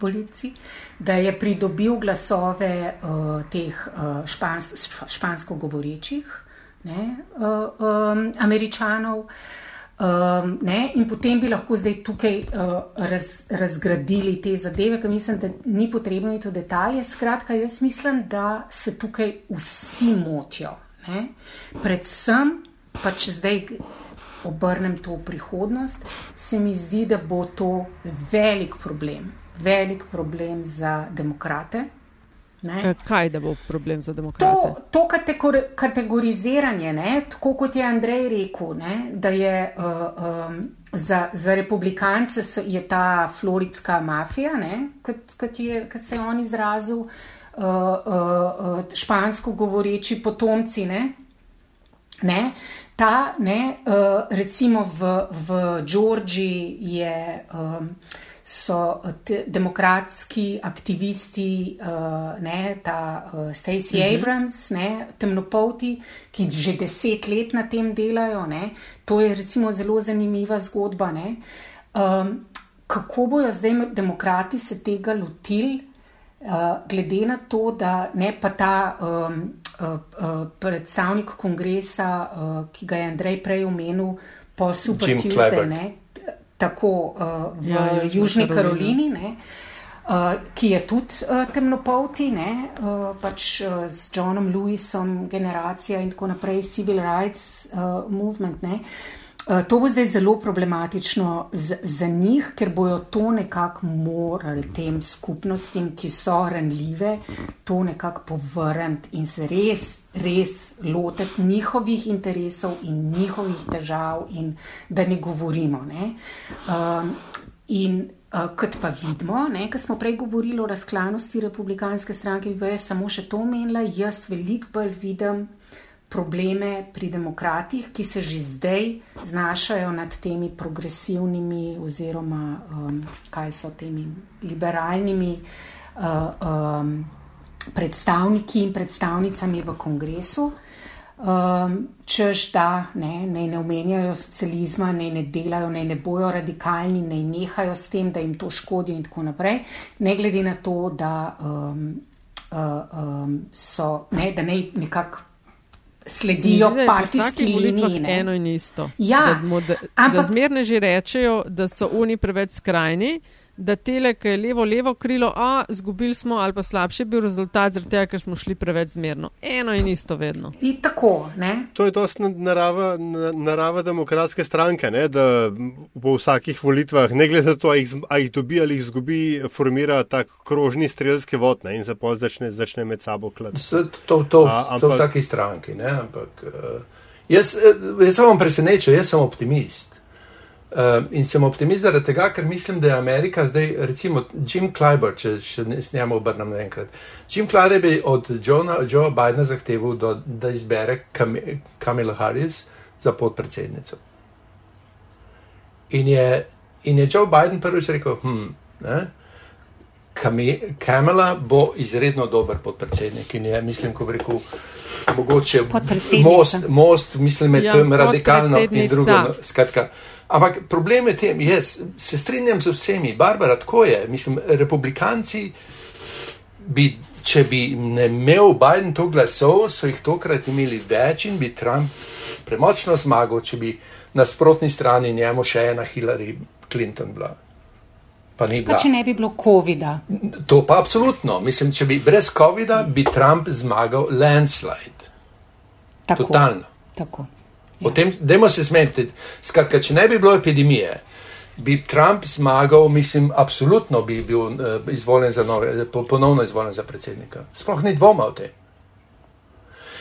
volitci, da je pridobil glasove uh, teh uh, špans, špansko govorečih ne, uh, um, američanov. Uh, Um, ne, in potem bi lahko zdaj tukaj uh, raz, razgradili te zadeve, ker mislim, da ni potrebno iti v detalje. Skratka, jaz mislim, da se tukaj vsi motijo. Ne. Predvsem, pa če zdaj obrnem to v prihodnost, se mi zdi, da bo to velik problem, velik problem za demokrate. Ne? Eh, kaj da bo problem za demokrate? To, to kategoriziranje, ne? tako kot je Andrej rekel, ne? da je uh, um, za, za republikance je ta floridska mafija, kot, kot, je, kot se je on izrazil, uh, uh, špansko govoreči potomci. Ne? Ne? Ta, ne, recimo v, v Georgiji je. Um, so eh, demokratski aktivisti, uh, ne, ta uh, Stacey uh mhm. -huh. Abrams, ne, temnopolti, ki že deset let na tem delajo. Ne, to je recimo zelo zanimiva zgodba. Um, kako bojo zdaj demokrati se tega lotili, uh, glede na to, da ne pa ta. Um, Predstavnik kongresa, ki ga je Andrej prej omenil, po Super Tuesday, tako uh, v ja, Južni Karolini, ne, uh, ki je tudi uh, temnopolti, ne, uh, pač uh, z Johnom Lewisom, generacija in tako naprej, Civil Rights uh, Movement. Ne. To bo zdaj zelo problematično za njih, ker bojo to nekako morali tem skupnostim, ki so ranljive, to nekako povrniti in se res res lotiti njihovih interesov in njihovih težav, in da ne govorimo. Ne? Um, in uh, kot pa vidimo, ko smo prej govorili o razklanosti republikanske stranke, bi jaz samo še to omenila, jaz veliko bolj vidim. Probleme pri demokratih, ki se že zdaj znašajo nad temi progresivnimi, oziroma um, kaj so temi liberalnimi uh, um, predstavniki in predstavnicami v kongresu, um, čež da ne, ne, ne omenjajo socializma, ne, ne delajo, ne, ne bojo radikalni, ne nehajo s tem, da jim to škodi in tako naprej, ne glede na to, da um, uh, um, so, ne, da ne nekako. Sledijo partijski liniji. Eno in isto. Ja, da, da, ampak, da zmerne že rečejo, da so oni preveč skrajni, da tele, ki je levo, levo krilo, a izgubili smo ali pa slabši bil rezultat, zaradi tega, ker smo šli preveč zmerno. Eno in isto vedno. In tako, ne? To je dosti narava, narava demokratske stranke, ne? da po vsakih volitvah, ne glede na to, a jih, a jih dobi ali jih izgubi, formira tak krožni strelski vod ne? in se pa začne, začne med sabo klati. To, to, a, to vsaki stranki, ne? ampak uh, jaz, eh, jaz sem vam presenečen, jaz sem optimist. Um, in sem optimist zaradi tega, ker mislim, da je Amerika zdaj, recimo Jim Clyburn, če še s njim obrnem enkrat. Jim Clyburn bi od Johna, Joe Bidena zahteval, da, da izbere Kam, Kamila Harris za podpredsednico. In je, in je Joe Biden prvič rekel, hm, ne, Kamila bo izredno dober podpredsednik in je, mislim, ko bi rekel, mogoče most, most, mislim, med ja, radikalno in drugo. No, skratka, Ampak problem je tem, jaz se strinjam z vsemi, Barbara, tako je. Mislim, republikanci bi, če bi ne imel Biden to glasov, so jih tokrat imeli več in bi Trump premočno zmagal, če bi na sprotni strani njemu še ena Hillary Clinton bila. Pa, pa če ne bi bilo COVID-a. To pa absolutno. Mislim, če bi brez COVID-a, bi Trump zmagal landslide. Tako. Totalno. Tako. O tem, dajmo se zmeniti. Skratka, če ne bi bilo epidemije, bi Trump zmagal, mislim, absolutno bi bil uh, izvoljen za nove, ponovno izvoljen za predsednika. Sploh ni dvoma o tem.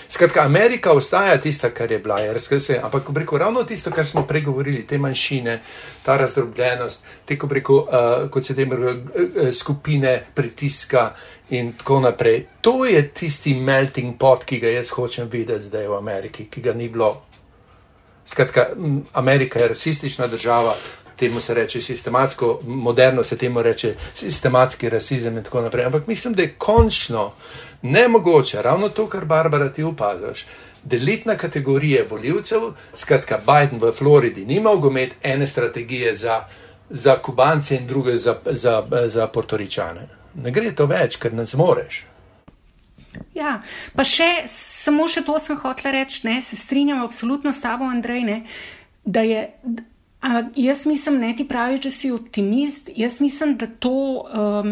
Skratka, Amerika ostaja tista, kar je bila, razkrse, ampak preko ravno tisto, kar smo pregovorili, te manjšine, ta razdrobljenost, te preko, uh, kot se tem uh, skupine pritiska in tako naprej. To je tisti melting pot, ki ga jaz hočem videti zdaj v Ameriki, ki ga ni bilo Skratka, Amerika je rasistična država, temu se reče sistematsko, moderno se temu reče sistematski rasizem in tako naprej. Ampak mislim, da je končno nemogoče, ravno to, kar Barbara ti upazaš, deliti na kategorije voljivcev. Skratka, Biden v Floridi ni mogel imeti ene strategije za, za Kubance in druge za, za, za Portoričane. Ne gre to več, ker ne zmoreš. Ja, pa še samo še to sem hotela reči, ne, se strinjam absolutno s tabo, Andrej, ne, da je. A jaz mislim, ne ti praviš, da si optimist, jaz mislim, da, to, um,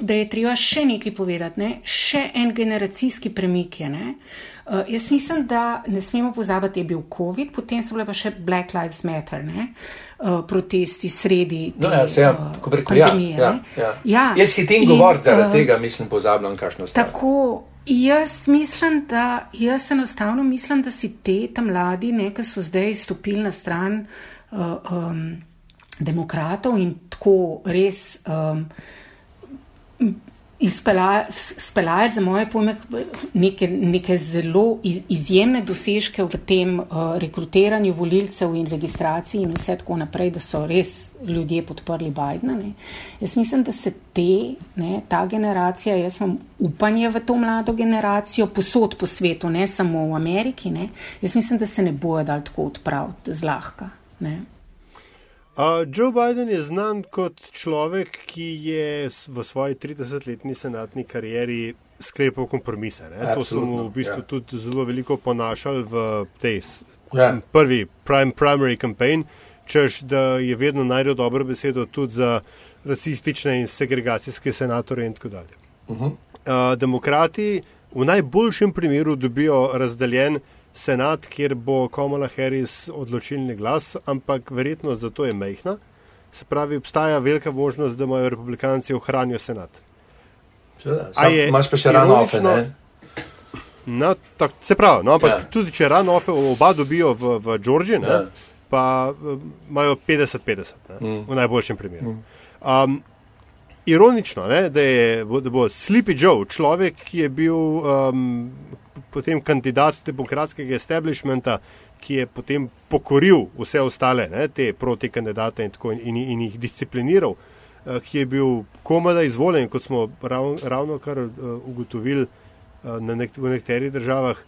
da je treba še nekaj povedati, ne? še en generacijski premik je. Uh, jaz mislim, da ne smemo pozabiti, da je bil COVID, potem so bile pa še Black Lives Matter, ne? Uh, protesti sredi. Te, no, ja, se ja, uh, ko preko ja, ja, ja. ja. Jaz hitim govoriti zaradi uh, tega, mislim, pozabljam, kakšno stvar. Tako. Jaz mislim, da, jaz enostavno mislim, da si te tam mladi, nekaj so zdaj stopili na stran uh, um, demokratov in tako res um, izpeljali za moje pojme neke, neke zelo izjemne dosežke v tem uh, rekrutiranju volilcev in registraciji in vse tako naprej, da so res ljudje podprli Bidna. Ne. Jaz mislim, da se te, ne, ta generacija, jaz imam upanje v to mlado generacijo, posod po svetu, ne samo v Ameriki, ne. jaz mislim, da se ne bojo dal tako odpraviti zlahka. Ne. Uh, Joe Biden je znan kot človek, ki je v svoji 30-letni senatni karieri sklepal kompromise. To so mu v bistvu ja. tudi zelo veliko ponašali v tej ja. prvi prim, primary campaign, čež da je vedno najdel dobro besedo tudi za rasistične in segregacijske senatore in tako dalje. Uh -huh. uh, demokrati v najboljšem primeru dobijo razdeljen senat, kjer bo Kamala Harris odločilni glas, ampak verjetno zato je mehna. Se pravi, obstaja velika možnost, da imajo republikanci ohranijo senat. Imáš pa še rano ofe, ne? No, tak, se pravi, no, ampak ja. tudi če rano ofe oba dobijo v, v Georgiji, ja. pa imajo 50-50 mm. v najboljšem primeru. Mm. Um, ironično, ne, da, je, da bo Sleepy Joe, človek, ki je bil um, potem kandidat demokratskega establishmenta, ki je potem pokoril vse ostale, ne, te proti kandidate in, tako, in, in jih discipliniral, uh, ki je bil komada izvoljen, kot smo rav, ravno kar uh, ugotovili uh, nek, v nekaterih državah.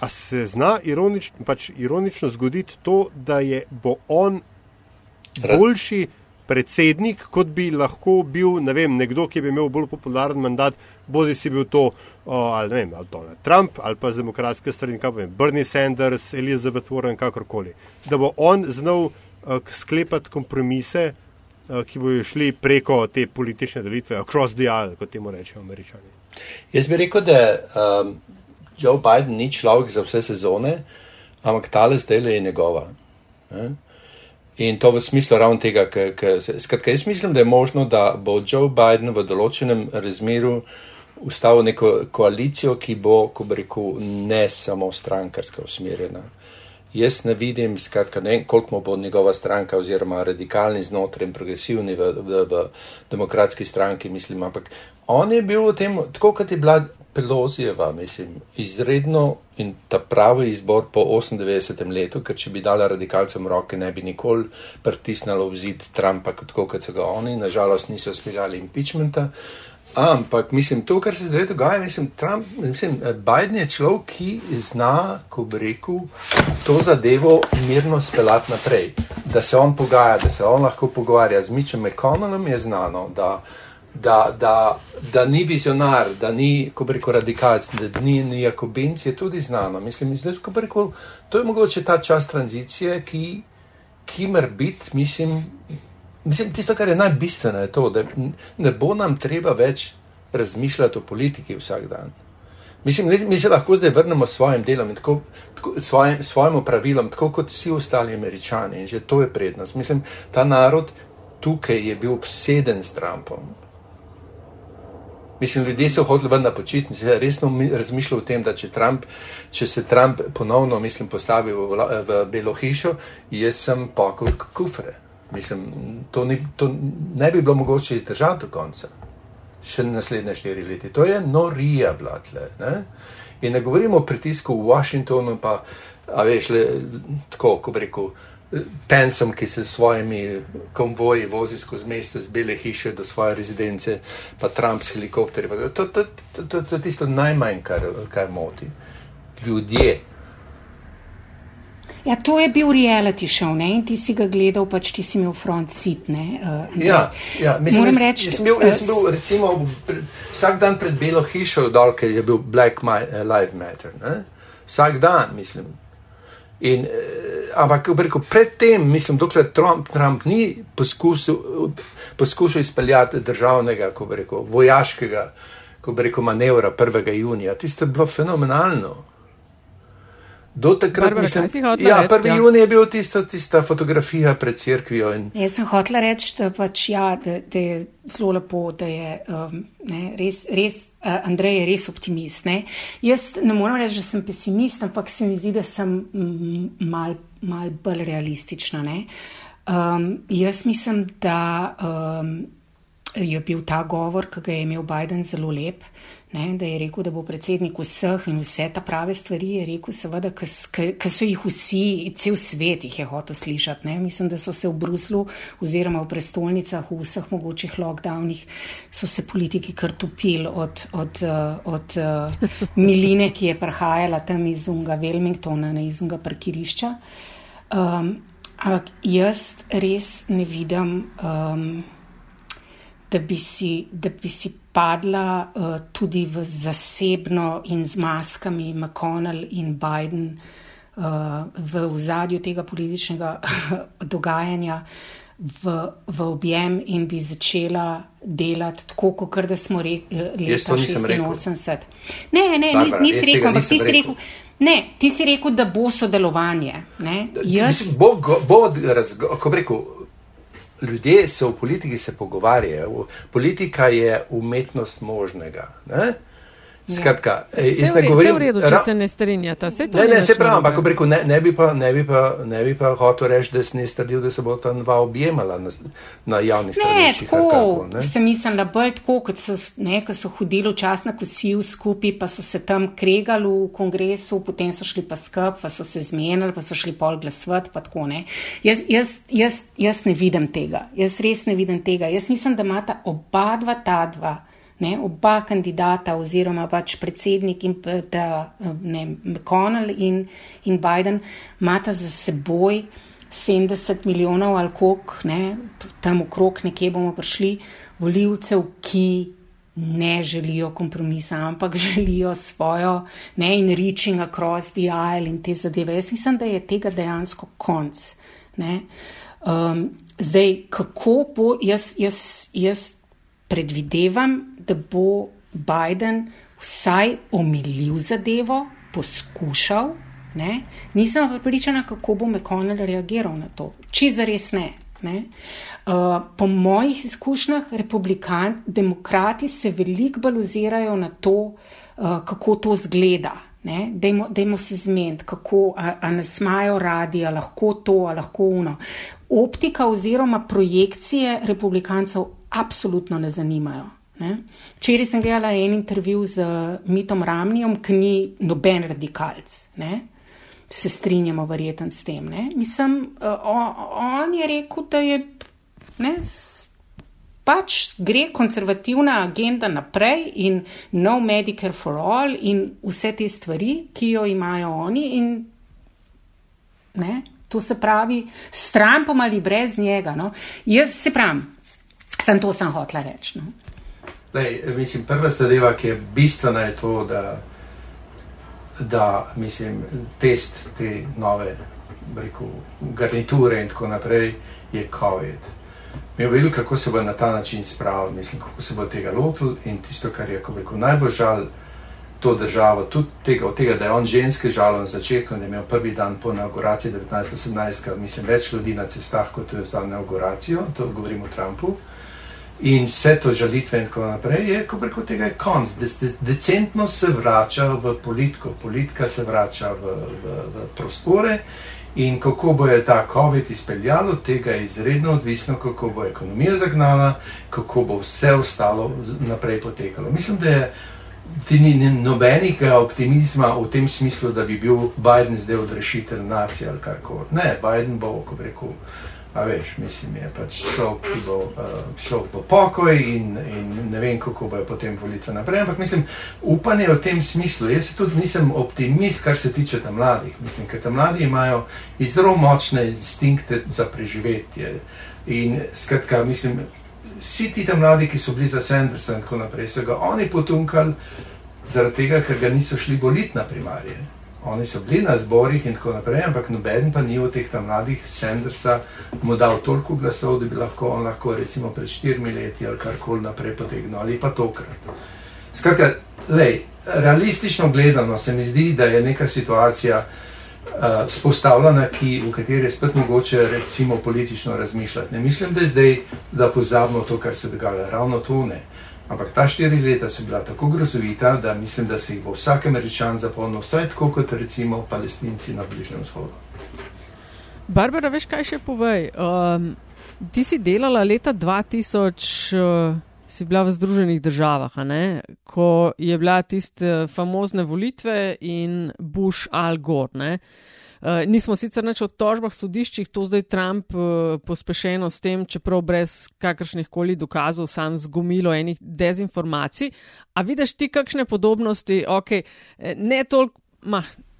A se zna ironično, pač ironično zgoditi to, da je bo on boljši predsednik, kot bi lahko bil ne vem, nekdo, ki bi imel bolj popularen mandat, bodi si bil to ali, vem, ali Donald Trump ali pa z demokratske strani, kaj vem, Bernie Sanders, Elizabeth Warren, kakorkoli. Da bo on znal uh, sklepati kompromise, uh, ki bojo šli preko te politične delitve, across the aisle, kot temu rečejo američani. Jaz bi rekel, da um, Joe Biden ni človek za vse sezone, ampak tale zdaj je njegova. Eh? In to v smislu ravno tega, ker jaz mislim, da je možno, da bo Joe Biden v določenem razmeru ustavil neko koalicijo, ki bo, ko bi rekel, ne samo strankarska usmerjena. Jaz ne vidim, skratka, ne vem, koliko bo njegova stranka oziroma radikalni znotraj in progresivni v, v, v demokratski stranki, mislim, ampak on je bil v tem, tako kot je bila Pelozijeva, mislim, izredno in ta pravi izbor po 98. letu, ker če bi dala radikalcem roke, ne bi nikoli pritisnila v zid Trumpa, tako kot so ga oni, nažalost niso speljali impeachmenta. Ampak, mislim, to, kar se zdaj dogaja, mislim, Trump, mislim, Biden je človek, ki zna, ko bi rekel, to zadevo mirno speljati naprej. Da se on pogaja, da se on lahko pogovarja z Mitchem McConnellom, je znano, da, da, da, da ni vizionar, da ni, ko bi rekel, radikalc, da ni, ni jakobinc, je tudi znano. Mislim, zdaj, ko bi rekel, to je mogoče ta čas tranzicije, ki, ki mer biti, mislim. Mislim, tisto, kar je najbistveno, je to, da ne bo nam treba več razmišljati o politiki vsak dan. Mislim, mi se lahko zdaj vrnemo svojim delom tako, tako, svojim, svojim pravilom, tako kot vsi ostali američani in že to je prednost. Mislim, ta narod tukaj je bil obseden s Trumpom. Mislim, ljudje so hodili ven na počitnice, resno razmišljali o tem, da če, Trump, če se Trump ponovno, mislim, postavi v, v Belo hišo, jaz sem pakal kufre. Mislim, to, ni, to ne bi bilo mogoče izdržati do konca, še naslednje štiri leta. To je norija, blatle. Ne? In ne govorimo o pritisku v Washingtonu, pa, veš, le, tako, ko bi rekel, pensom, ki se s svojimi konvoji vozi skozi mesto, z bele hiše do svoje rezidence, pa Trump s helikopterji. To je to, to, to, to, to tisto najmanj, kar, kar moti. Ljudje. Ja, to je bil reality show, ne? in ti si ga gledal, pač ti si imel front seat. Uh, ja, ja, mislim, moram reči, da sem bil, jaz sem bil recimo, pre, vsak dan pred Belo hišo, dol, ker je bil Black My, uh, Lives Matter. Ne? Vsak dan, mislim. In, uh, ampak rekel, predtem, mislim, dokler Trump, Trump ni poskusil, poskušal izpeljati državnega, ko bi rekel, vojaškega, ko bi rekel, manevra 1. junija, tisto je bilo fenomenalno. Do takrat, Barbara, mislim, kaj si hotela ja, reči, 1. ja? junij je bil tista, tista fotografija pred cerkvijo. In, Jaz sem hotela reči, da, pač, ja, da, da je zelo lepo, da je um, ne, res, res uh, Andrej je res optimist. Ne. Jaz ne moram reči, da sem pesimist, ampak se mi zdi, da sem mm, mal, mal bolj realistična. Ne. Um, jaz mislim, da um, je bil ta govor, ki ga je imel Biden, zelo lep. Ne, da je rekel, da bo predsednik vseh in vse ta prave stvari, je rekel, seveda, ker so jih vsi, cel svet jih je hotel slišati. Ne. Mislim, da so se v Bruslu oziroma v prestolnicah, v vseh mogočih lockdownih, so se politiki kar topili od, od, uh, od uh, miline, ki je prihajala tam iz unga Wilmingtona, ne iz unga parkirišča. Um, ampak jaz res ne vidim. Um, Da bi, si, da bi si padla uh, tudi v zasebno in z maskami McConnell in Biden uh, v ozadju tega političnega dogajanja v, v objem in bi začela delati tako, kot da smo re, leta 86. Ne, ne, Barbara, nisi rekel, ampak nisem ti si rekel. Ne, ti si rekel, da bo sodelovanje. Ne? Jaz, mislim, bo, go- bo razgo, ko bi rekel, ljudje se v politiki se pogovarjajo. Politika je umetnost možnega. Ne? Skratka, ja. Jaz ne govorim. vse v redu, če ra- se ne strinjata. To Ne, ne, se pravi, ampak rekel, ne, ne, bi pa, ne, bi pa, ne bi pa hotel reči, da sem jaz trdil, da se bo ta dva objemala na, na javni Ne, strani. tako se mislim, da bolj tako, kot so, ne, ko so hodili včasih na kosil skupaj, pa so se tam kregali v kongresu, potem so šli pa skup, pa so se zmenili, pa so šli pol glasovati, pa tako ne. Jaz, jaz, jaz, jaz ne vidim tega, jaz res ne vidim tega. Jaz mislim, da imata oba dva ta dva. Ne, oba kandidata, oziroma pač predsednik in ta, ne, McConnell in, in Biden, imata za seboj 70 milijonov ali koliko, ne, tam okrog nekje bomo prišli, voljivcev, ki ne želijo kompromisa, ampak želijo svojo, ne, in reaching across the aisle in te zadeve. Jaz mislim, da je tega dejansko konc. Ne. Um, zdaj, kako bo, jaz, jaz, jaz predvidevam, da bo Biden vsaj omilil zadevo, poskušal. Ne? Nisem pripričana, kako bo McConnell reagiral na to. Če zares ne. ne? Uh, po mojih izkušnjah, republikan, demokrati se veliko bolj ozirajo na to, uh, kako to zgleda. Ne? Dejmo, dejmo se zmeniti, kako, a, a nas imajo radi, a lahko to, a lahko uno. Optika oziroma projekcije republikancev absolutno ne zanimajo. Včeraj sem gledala en intervju z Mitom Ramnijom, ki ni noben radikalc. Ne? Se strinjamo verjetno s tem. Ne? Mislim, on, on je rekel, da je ne, pač gre konservativna agenda naprej in no Medicare for all in vse te stvari, ki jo imajo oni. In, ne, to se pravi, s Trumpom ali brez njega. No. Jaz se pravim, sem to sem hotla reči. No. Lej, mislim, prva zadeva, ki je bistvena, je to, da, da mislim, test te nove rekel, garniture in tako naprej je COVID mi je vedel, kako se bo na ta način spravil, mislim, kako se bo tega lotil in tisto, kar je rekel, najbolj žal to državo, tudi tega, tega, da je on ženski žal na začetku, da je imel prvi dan po inauguraciji 1918, mislim, več ljudi na cestah, kot je za inauguracijo, to govorim o Trumpu. In vse to žalitve in tako naprej, je, ko preko tega je konc. De, de, decentno se vrača v politiko, politika se vrača v, v, v prostore In kako bo je ta COVID izpeljalo, tega je izredno odvisno, kako bo ekonomija zagnala, kako bo vse ostalo naprej potekalo. Mislim, da je ni nobenega optimizma v tem smislu, da bi bil Biden zdaj odrešitelj nacije ali karkoli. Ne, Biden bo, ko bi rekel. A veš, mislim, je pač šel, ki bo uh, šel po pokoj in, in ne vem, kako bojo potem volitve naprej. Ampak mislim, upanje v tem smislu. Jaz tudi nisem optimist, kar se tiče tam mladih. Mislim, ker tam mladi imajo zelo močne instinkte za preživetje. In skratka, mislim, vsi ti tam mladi, ki so bili za Sandersa in tako naprej, so ga oni potunkali zaradi tega, ker ga niso šli voliti na primarje. Oni so bili na zborih in tako naprej, ampak noben pa ni od teh tam mladih Sandersa mu dal toliko glasov, da bi lahko on lahko recimo pred štirimi leti ali karkoli naprej potegnil ali pa tokrat. Skratka, lej, realistično gledano se mi zdi, da je neka situacija uh, spostavljena, ki, v kateri je spet mogoče recimo politično razmišljati. Ne mislim, da je zdaj, da pozabimo to, kar se dogaja. Ravno to ne. Ampak ta štiri leta so bila tako grozovita, da mislim, da se jih bo vsak američan zapolnil, vsaj tako kot recimo palestinci na Bližnjem vzhodu. Barbara, veš kaj še povej? Um, ti si delala leta 2000, uh, si bila v Združenih državah, ko je bila tiste famozne volitve in Bush Al Gore. Eh, nismo sicer neč o tožbah sodiščih, to zdaj Trump uh, pospešeno s tem, čeprav brez kakršnih koli dokazov, sam zgomilo enih dezinformacij. A vidiš ti kakšne podobnosti, ok, eh, ne toliko,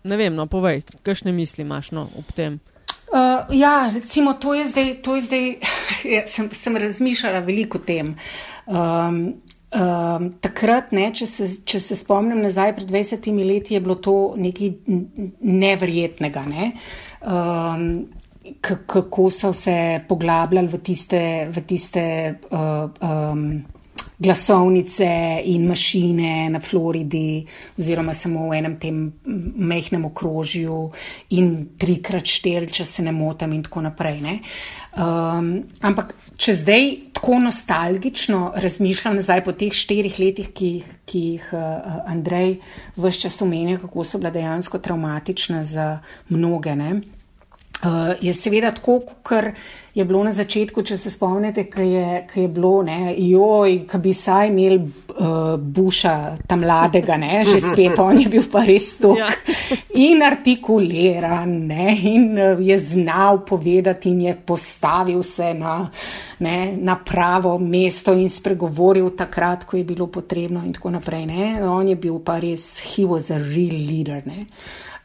ne vem, no povej, kakšne misli imaš no, ob tem. Uh, ja, recimo, to je zdaj, to je zdaj ja, sem, sem razmišljala veliko o tem. Um, Um, takrat, ne, če, se, če se spomnim nazaj, pred 20 leti je bilo to nekaj neverjetnega. Ne? Um, kako so se poglabljali v tiste, v tiste uh, um, glasovnice in mašine na Floridi, oziroma samo v enem tem mehkem okrožju, in trikrat štel, če se ne motim, in tako naprej. Um, ampak če zdaj tako nostalgično razmišljam nazaj po teh štirih letih, ki, ki jih uh, Andrej vse čas omenja, kako so bila dejansko traumatična za mnoge. Uh, je seveda tako, kot je bilo na začetku, če se spomnite, ki je, je bilo, ne, joj, ki bi saj imeli uh, buša tam mladega, ne, že spet on je bil pa res tok ja. in artikuliran, ne, in uh, je znal povedati in je postavil se na, ne, na pravo mesto in spregovoril takrat, ko je bilo potrebno in tako naprej. Ne. On je bil pa res, he was a real leader. Ne.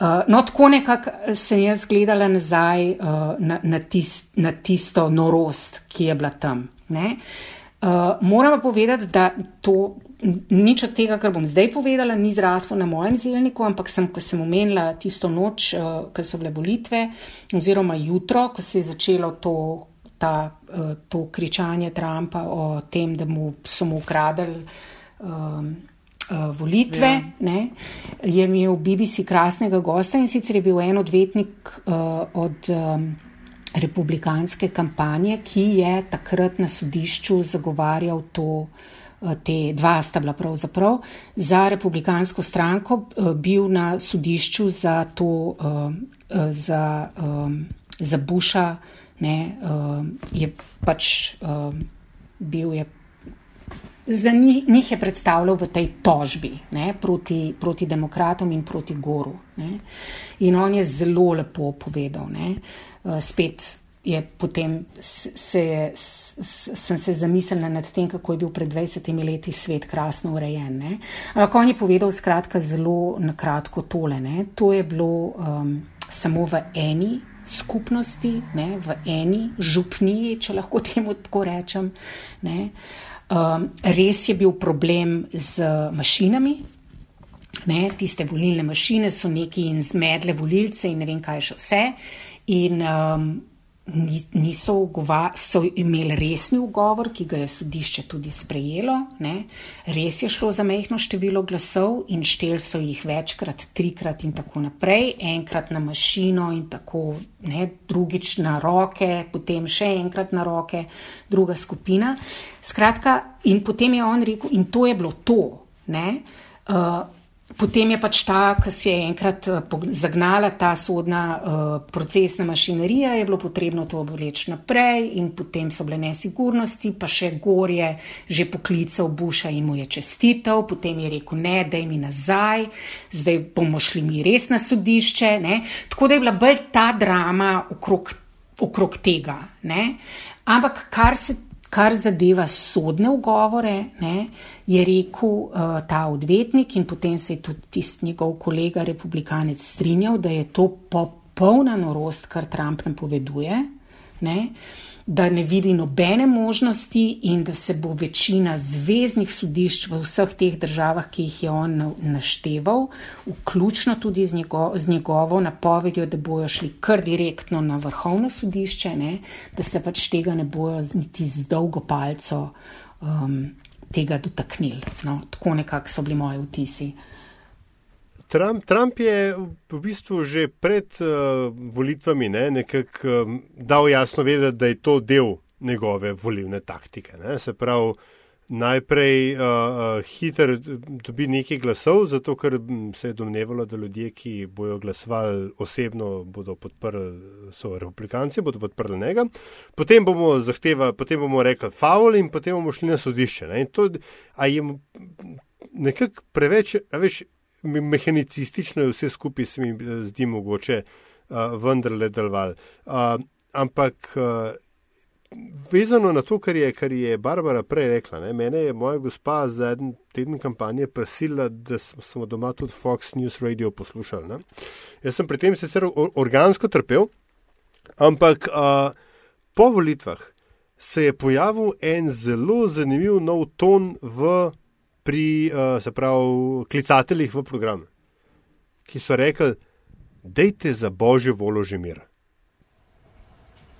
Uh, no, tako nekako sem jaz gledala nazaj uh, na, na, tist, na tisto norost, ki je bila tam. Uh, moram pa povedati, da to nič od tega, kar bom zdaj povedala, ni zraslo na mojem zelniku, ampak sem, ko sem omenila tisto noč, uh, ko so bile volitve, oziroma jutro, ko se je začelo to, ta, uh, to kričanje Trumpa o tem, da mu so mu ukradili. Um, uh, volitve, ja. ne, je imel BBC krasnega gosta in sicer je bil en odvetnik uh, od um, republikanske kampanje, ki je takrat na sodišču zagovarjal to te dva sta bila pravzaprav za republikansko stranko, bil na sodišču za to, za, za Busha, ne, je pač bil je za njih, njih je predstavljal v tej tožbi ne, proti, proti demokratom in proti Goru. Ne. In on je zelo lepo povedal. Ne. Eh, spet je potem se je, sem se zamislila nad tem, kako je bil pred 20 leti svet krasno urejen. Ne. Ampak on je povedal skratka zelo na kratko tole. Ne. To je bilo um, samo v eni skupnosti, ne, v eni župniji, če lahko temu tako rečem. Ne. Um, res je bil problem z mašinami. Ne, tiste volilne mašine so neki in zmedle volilce in ne vem kaj še vse. In um, niso ugova, so imeli resni ugovor, ki ga je sodišče tudi sprejelo. Ne. Res je šlo za mehko število glasov in štel so jih večkrat, trikrat in tako naprej, enkrat na mašino in tako, ne, drugič na roke, potem še enkrat na roke, druga skupina. Skratka, in potem je on rekel, in to je bilo to. Ne, uh, Potem je pač ta, ki se je enkrat eh, zagnala ta sodna uh, procesna mašinerija, je bilo potrebno to obleči naprej in potem so bile nesigurnosti, pa še gorje že poklical Buša in mu je čestitev, potem je rekel, ne, daj mi nazaj, zdaj bomo šli mi res na sodišče. Ne? Tako da je bila bolj ta drama okrog, okrog tega. Ne? Ampak kar se Kar zadeva sodne ugovore, ne, je rekel uh, ta odvetnik in potem se je tudi tisti njegov kolega republikanec strinjal, da je to popolna norost, kar Trump napoveduje. Ne. Da ne vidi nobene možnosti in da se bo večina zvezdnih sodišč v vseh teh državah, ki jih je on našteval, vključno tudi z, njego, z njegovo napovedjo, da bojo šli kar direktno na vrhovno sodišče, ne, da se pač tega ne bojo niti z dolgo palco um, tega dotaknili. No, tako nekako so bili moji vtisi. Trump, Trump je v bistvu že pred uh, volitvami ne, nekako um, dal jasno vedeti, da je to del njegove volivne taktike. Ne. Se pravi, najprej uh, uh, hiter dobi nekaj glasov, zato ker se je domnevalo, da ljudje, ki bojo glasovali osebno, bodo podprli, so republikanci, bodo podprli njega. Potem bomo zahteva, potem bomo rekli faul in potem bomo šli na sodišče. Ne. In to je nekako preveč, veš, mehanicistično je vse skupaj, se mi eh, zdi mogoče uh, vendarle delovati. Uh, ampak uh, vezano na to, kar je, kar je Barbara prej rekla, ne, mene je moja gospa za en teden kampanje prosila, da smo doma tudi Fox News Radio poslušali. Ne. Jaz sem pri tem sicer organsko trpel, ampak uh, po volitvah se je pojavil en zelo zanimiv nov ton v pri, uh, pravi, klicateljih v program, ki so rekli, dejte za božjo voljo že mir.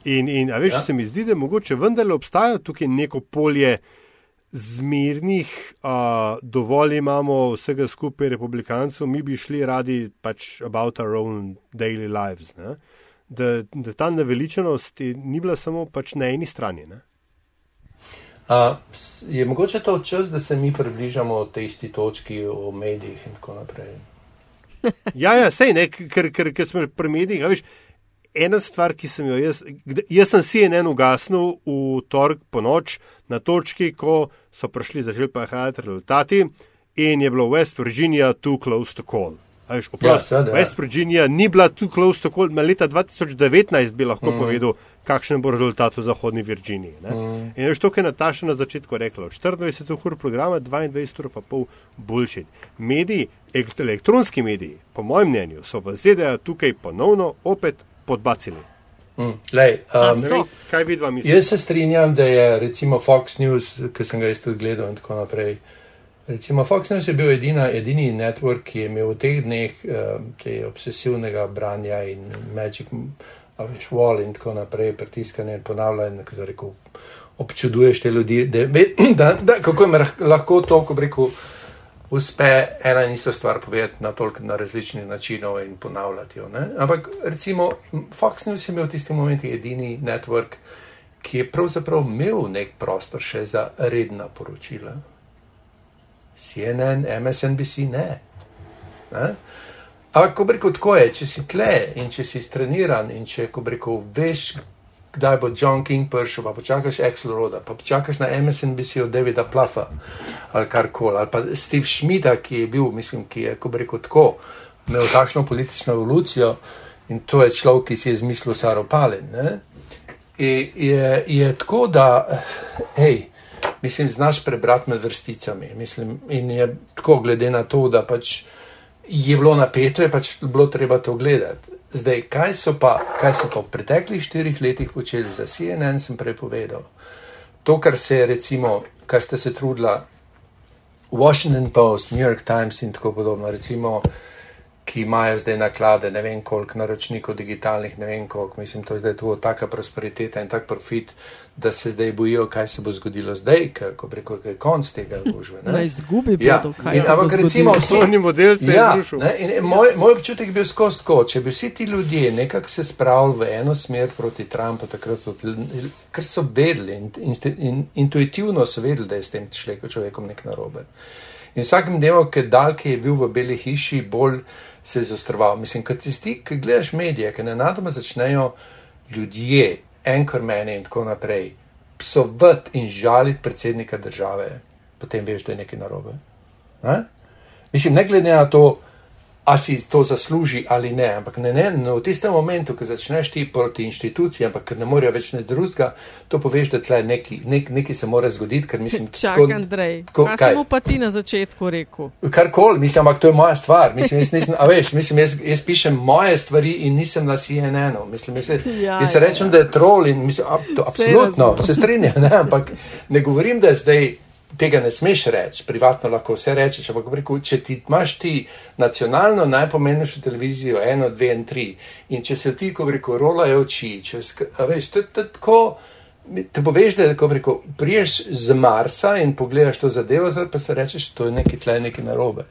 In, in veš, ja. se mi zdi, da mogoče vendarle obstaja tukaj neko polje zmirnih, uh, dovolj imamo vsega skupaj republikancev, mi bi šli radi pač about our own daily lives. Da, da ta naveličenost ni bila samo pač na eni strani. Ne? Uh, je mogoče to čas, da se mi približamo tej isti točki o medijih in tako naprej? ja, ja, sej ne, ker, ker, ker smo pri medijih. Veš, ena stvar, ki sem jo jaz, jaz sem si en ugasnil v torek po noč na točki, ko so prišli začeli prihajati rezultati in je bilo West Virginia too close to call. Veš, oprost, ja, West Virginia ni bila too close to call, leta 2019 bi lahko mm. povedal kakšen bo rezultat v Zahodni Virginiji. Mm. In veš, to, kar je Nataša na začetku rekla, 24 ur programa, 22 ur pa pol boljši. Mediji, elektronski mediji, po mojem mnenju, so v ZDA tukaj ponovno opet podbacili. Mm. Lej, um, vem, kaj vidva misli? Jaz se strinjam, da je recimo Fox News, ki sem ga isto tudi gledal in tako naprej. Recimo Fox News je bil edina, edini network, ki je imel v teh dneh um, te obsesivnega branja in magic veš, vol in tako naprej, pritiskanje in ponavljanje, ki rekel, občuduješ te ljudi, da, da, da kako jim lahko to, ko rekel, uspe ena in ista stvar povedati na toliko na različnih načinov in ponavljati jo. Ne? Ampak recimo Fox News je imel v tistem momentu edini network, ki je pravzaprav imel nek prostor še za redna poročila. CNN, MSNBC ne. ne? Ampak, ko reko, tako je, če si tle in če si streniran in če, ko reko, veš, kdaj bo John King prišel, pa počakaš Axel Roda, pa počakaš na MSNBC od Davida Pluffa ali karkoli, ali pa Steve Schmida, ki je bil, mislim, ki je, ko reko, tako, imel takšno politično evolucijo in to je človek, ki si je zmislil Saro Palin. Ne? Je, je, je tako, da, hej, mislim, znaš prebrati med vrsticami. Mislim, in je tako, glede na to, da pač je bilo napeto, je pač bilo treba to gledati. Zdaj, kaj so pa, kaj so pa v preteklih štirih letih počeli za CNN, sem prepovedal. To, kar se je recimo, kar ste se trudila, Washington Post, New York Times in tako podobno, recimo, ki imajo zdaj naklade, ne vem koliko naročnikov digitalnih, ne vem koliko, mislim, to je zdaj tu taka prosperiteta in tak profit, da se zdaj bojijo, kaj se bo zgodilo zdaj, ko preko je konc tega družbe. Na izgubi Ja, bodo, kaj in se bo ampak recimo zgodilo. vsi- Poslovni model se Ja, je zrušil. ne, in moj, moj občutek je bil skozi tako, če bi vsi ti ljudje nekako se spravili v eno smer proti Trumpu, takrat, ker so vedeli in, in, in intuitivno so vedeli, da je s tem človekom, človekom nek narobe. In vsakem dnevom, ki dal, ki je bil v Beli hiši, bolj se je zaostroval. Mislim, kad si ti, ki gledaš medije, ki nenadoma začnejo ljudje, anchormeni in tako naprej, psovati in žaliti predsednika države, potem veš, da je nekaj narobe. Ne? Mislim, ne glede na to, a si to zasluži ali ne, ampak ne, ne, no, v tistem momentu, ko začneš ti proti inštituciji, ampak ker ne morejo več nič drugega, to poveš, da tle neki, nek, nekaj se mora zgoditi, ker mislim, Čakaj, Andrej, tako- kaj sem mu pa ti na začetku rekel? Karkoli, mislim, ampak to je moja stvar. Mislim, jaz, nisem, a veš, mislim, jaz, jaz pišem moje stvari in nisem na CNN-u. Mislim, jaz, Ja, jaz se ja, rečem, da je trol in mislim, a, to, absolutno razumem. se strinjam, ne, ampak ne govorim, da zdaj tega ne smeš reči, privatno lahko vse rečeš, ampak rekel, če ti imaš ti nacionalno najpomembnejšo televizijo, eno, dve in tri, in če se ti, ko rekel, rolajo oči, če, veš, to, to, tako. Te poveš, da ko bi rekel, priješ z Marsa in pogledaš to zadevo, zdaj pa se rečeš, to je nekaj tle, nekaj narobe.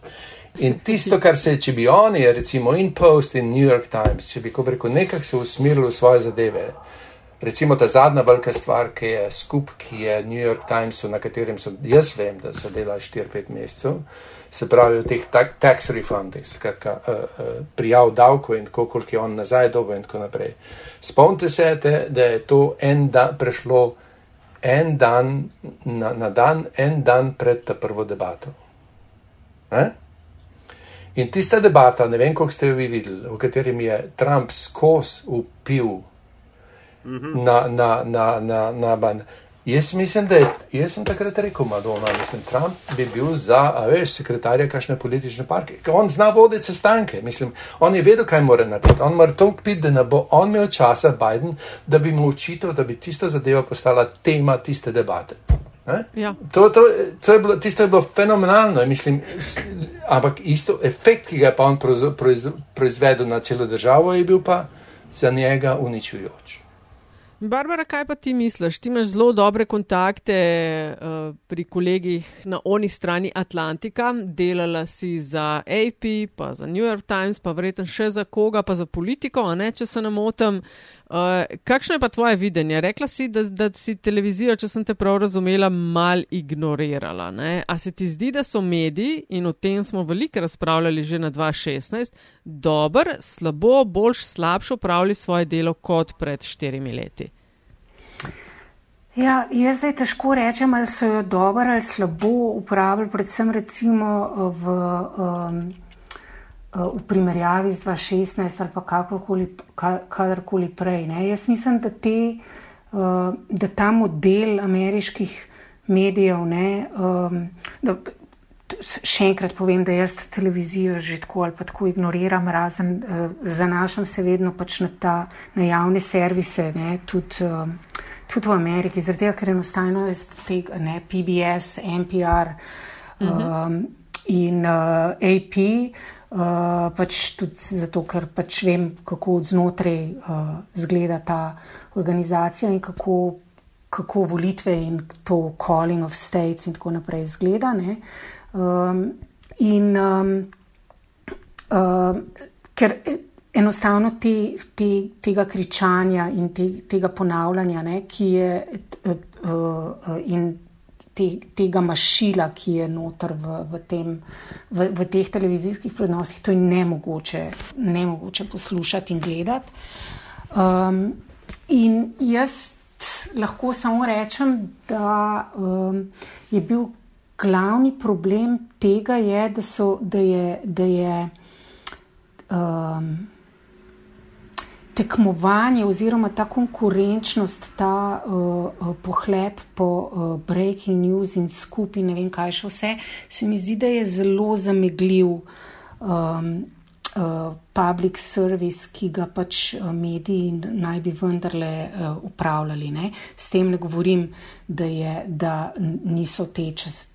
In tisto, kar se, če bi oni, recimo in Post in New York Times, če bi, ko rekel, nekako se usmerili v svoje zadeve, recimo ta zadnja velika stvar, ki je skup, ki je New York Timesu, na katerem so, jaz vem, da so delali 4-5 mesecev, se pravi v teh tak, tax refundih, skratka, uh, uh, prijav davkov in tako, koliko je on nazaj dobo in tako naprej. Spomnite se, te, da je to en dan prešlo en dan na, na dan, en dan pred ta prvo debato. Ne? In tista debata, ne vem, koliko ste jo vi videli, v katerem je Trump skozi upil na, na, na, na, na ban. Jaz mislim, da je, jaz sem takrat rekel, Madonna, mislim, Trump bi bil za, a veš, sekretarja kakšne politične parke. Ker On zna voditi sestanke, mislim, on je vedel, kaj mora narediti. On mora to piti, da ne bo on imel časa, Biden, da bi mu učitelj, da bi tisto zadeva postala tema tiste debate. Ne? Ja. To, to, to je bilo, tisto je bilo fenomenalno, mislim, ampak isto efekt, ki ga je pa on proiz- proiz- proizvedel na celo državo, je bil pa za njega uničujoč. Barbara, kaj pa ti misliš? Ti imaš zelo dobre kontakte uh, pri kolegih na oni strani Atlantika, delala si za AP, pa za New York Times, pa verjetno še za koga, pa za politiko, ne, če se ne motim. Uh, kakšno je pa tvoje videnje? Rekla si, da, da si televizijo, če sem te prav razumela, mal ignorirala. Ne? A se ti zdi, da so mediji, in o tem smo veliko razpravljali že na 2016, dober, slabo, boljš, slabše upravljali svoje delo kot pred štirimi leti? Ja, jaz zdaj težko rečem, ali so jo dobro ali slabo upravili, predvsem recimo v, um, v primerjavi z 2016 ali pa kakorkoli, ka- kadarkoli prej. Ne. Jaz mislim, da, te, uh, da ta model ameriških medijev, ne, da, s- še enkrat povem, da jaz televizijo že tako ali pa tako ignoriram, razen uh, zanašam se vedno pač na, ta, na javne servise, ne, tudi. Tudi v Ameriki, zaradi tega, ker enostavno je tega, ne, PBS, NPR um, in uh, AP, uh, pač tudi zato, ker pač vem, kako znotraj uh, zgleda ta organizacija in kako, kako volitve in to calling of states in tako naprej zgleda. Ne. Um, in um, um, ker enostavno te, te, tega kričanja in te, tega ponavljanja, ne, ki je uh, uh, in te, tega mašila, ki je noter v, v, tem, v, v teh televizijskih prenosih. To je nemogoče, nemogoče poslušati in gledati. Um, in jaz lahko samo rečem, da um, je bil glavni problem tega, je, da, so, da je. Da je um, tekmovanje oziroma ta konkurenčnost, ta uh, pohlep po uh, breaking news in skupaj ne vem kaj še vse, se mi zdi, da je zelo zamegljiv um, uh, public service, ki ga pač mediji naj bi vendarle uh, upravljali. Ne? S tem ne govorim, da, je, da niso te čez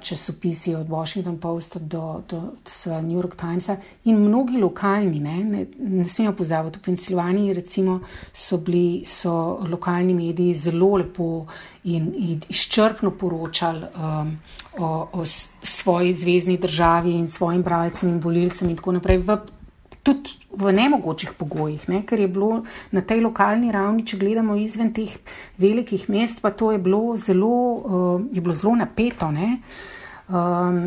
časopisi od Washington Posta do, do, do New York Timesa in mnogi lokalni, ne, ne, ne smemo pozabiti, v Pensilvaniji recimo so bili, so lokalni mediji zelo lepo in, in izčrpno poročali um, o, o svoji zvezdni državi in svojim bralcem in volilcem in tako naprej v tudi v nemogočih pogojih, ne? ker je bilo na tej lokalni ravni, če gledamo izven teh velikih mest, pa to je bilo zelo, uh, je bilo zelo napeto. Um,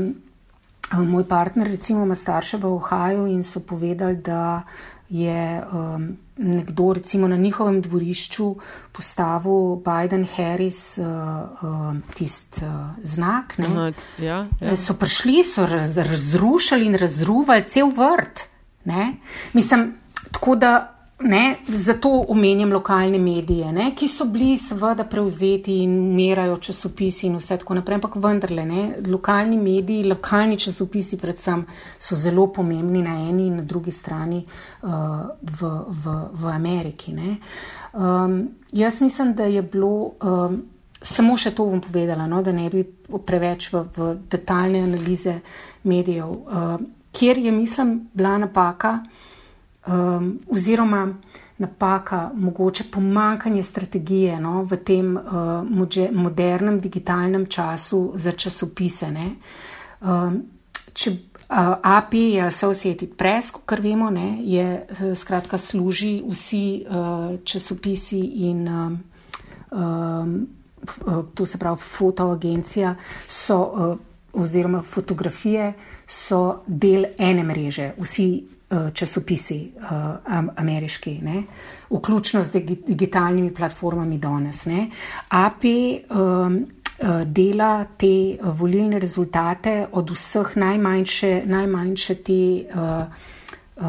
moj partner, recimo, ima starše v Ohaju in so povedali, da je um, nekdo recimo na njihovem dvorišču postavil Biden Harris uh, uh, tisti uh, znak. Aha, ja, ja. So prišli, so raz, razrušili in razruvali cel vrt. Ne? Mislim, tako da ne, zato omenjam lokalne medije, ne, ki so bili seveda prevzeti in umirajo časopisi in vse tako naprej, ampak vendarle, ne, lokalni mediji, lokalni časopisi predvsem so zelo pomembni na eni in na drugi strani uh, v, v, v Ameriki. Um, jaz mislim, da je bilo. Um, Samo še to bom povedala, no, da ne bi preveč v, v detaljne analize medijev. Uh, kjer je, mislim, bila napaka, um, oziroma napaka, mogoče pomankanje strategije no, v tem uh, modernem digitalnem času za časopise. Um, če uh, API je Associated Press, kot vemo, ne, je uh, skratka služi vsi uh, časopisi in um, um, to se pravi fotoagencija so uh, oziroma fotografije so del ene mreže, vsi uh, časopisi uh, ameriški, ne? vključno z digitalnimi platformami danes. Ne? AP um, uh, dela te volilne rezultate od vseh najmanjše, najmanjše te. Uh, Uh,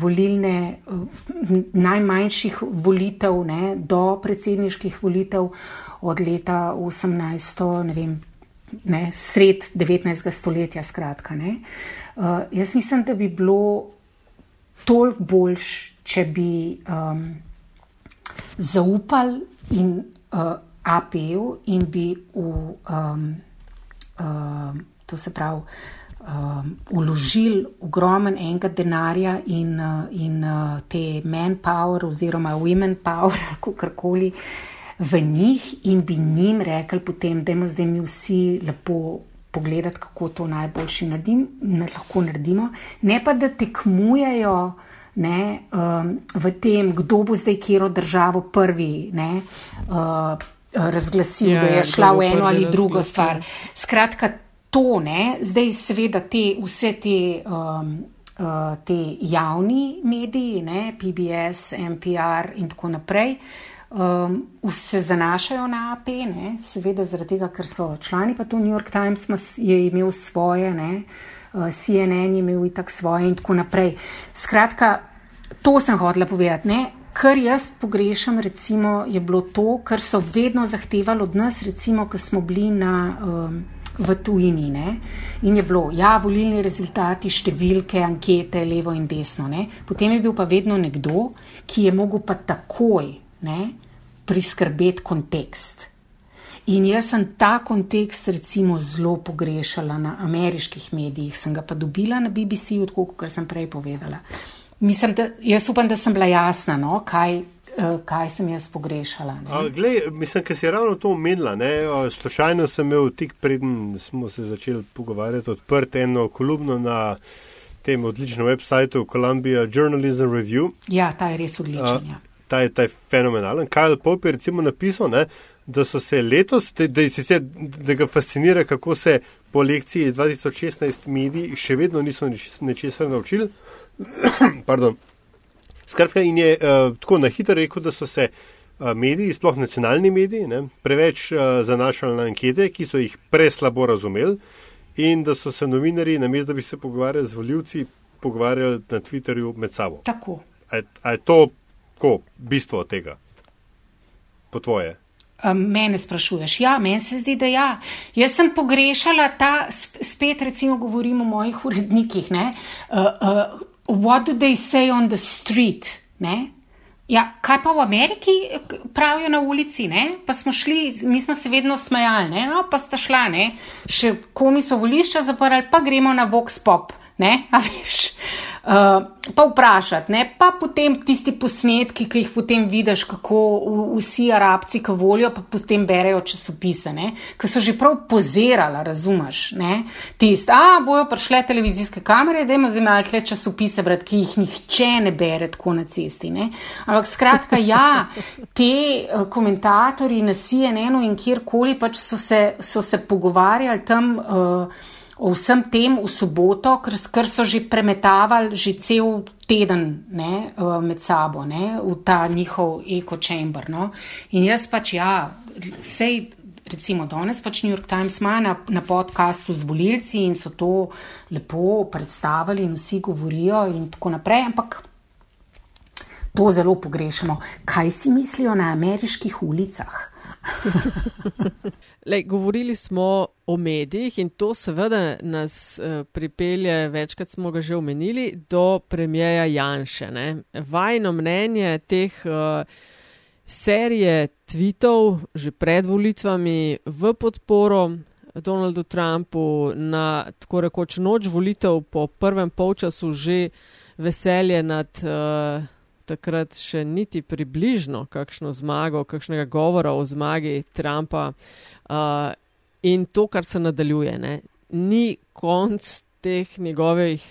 volilne, uh, najmanjših volitev ne, do predsedniških volitev od leta 18, ne vem, ne, sred 19. stoletja. Skratka, uh, jaz mislim, da bi bilo toliko boljš, če bi um, zaupali in uh, APU in bi v um, uh, to se pravi. Um, uložili ogromen enega denarja in, uh, in uh, te manpower oziroma women power, kako koli, uh, v njih in bi njim rekli, potem, da imamo zdaj mi vsi lepo pogledati, kako to najboljši naredim, lahko naredimo, ne pa da tekmujejo. Ne, um, v tem, kdo bo zdaj kjero državo prvi ne, uh, razglasil, ja, da je ja, šla v eno ali drugo stvar. Skratka, to ne, zdaj seveda te, vse te, um, uh, te javni mediji, ne, PBS, NPR in tako naprej, uh, um, se zanašajo na AP, ne? seveda zaradi tega, ker so člani, pa to New York Times je imel svoje, ne? Uh, CNN je imel itak svoje in tako naprej. Skratka, to sem hodila povedati. Ne? Kar jaz pogrešam, recimo, je bilo to, kar so vedno zahtevali od nas, recimo, ko smo bili na, um, v tujini. Ne? In je bilo, ja, volilni rezultati, številke, ankete, levo in desno. Ne? Potem je bil pa vedno nekdo, ki je mogel pa takoj ne, priskrbeti kontekst. In jaz sem ta kontekst recimo zelo pogrešala na ameriških medijih, sem ga pa dobila na BBC, odkud, kot sem prej povedala. Mislim, da, jaz upam, da sem bila jasna, no, kaj, uh, kaj sem jaz pogrešala. Glej, mislim, ker si ravno to omenila. Slučajno sem imel tik preden smo se začeli pogovarjati odprt eno kolumno na tem odličnem websajtu Columbia Journalism Review. Ja, ta je res odličen. Uh, ta je, ta je fenomenalen. Kyle Pope je recimo napisal, ne, da so se letos, da, da, sicer, da ga fascinira, kako se po lekciji 2016 mediji še vedno niso nečesar naučili. Pardon. Skratka, in je uh, tako na hitro rekel, da so se uh, mediji, sploh nacionalni mediji, ne, preveč uh, zanašali na ankete, ki so jih preslabo razumeli, in da so se novinari, namesto da bi se pogovarjali z voljivci, pogovarjali na Twitterju med sabo. Tako. A, a je to ko, bistvo tega, po tvoje? Mene sprašuješ? Ja, meni se zdi, da ja. Jaz sem pogrešala ta, spet recimo govorim o mojih urednikih, ne. Uh, uh, what do they say on the street? Ne? Ja, kaj pa v Ameriki pravijo na ulici? Ne? Pa smo šli, mi smo se vedno smejali, no, pa sta šla, ne? še komi so volišča zaprli, pa gremo na Vox Pop. Ne, a veš. Uh, pa vprašati, ne? pa potem tisti posnetki, ki jih potem vidiš, kako vsi arabci, ki volijo, pa potem berejo časopise, ki so že prav pozerali, razumeš? Tisti, a bojo prišle televizijske kamere, da imajo zdaj malo tle časopise, brat, ki jih nihče ne bere tako na cesti. Ne? Ampak skratka, ja, te uh, komentatorji na CNN-u in kjerkoli pač so se, so se pogovarjali tam. Uh, o vsem tem v soboto, ker, ker so že premetavali že cel teden ne, eh, med sabo ne, v ta njihov eko-chamber. No. In jaz pač, ja, sej. Recimo, danes pač New York Times ima na, na podkastu z volilci in so to lepo predstavili, in vsi govorijo, in tako naprej, ampak to zelo pogrešamo. Kaj si mislijo na ameriških ulicah? Lej, govorili smo o medijih in to seveda nas uh, pripelje, večkrat smo ga že omenili, do premijeja Janša. Ne? Vajno mnenje teh uh, serije tweetov že pred volitvami v podporo Donaldu Trumpu na tako rekoč noč volitev po prvem polčasu že veselje nad. Uh, takrat še niti približno kakšno zmago, kakšnega govora o zmagi Trumpa uh, in to, kar se nadaljuje. Ne? Ni konc teh njegovih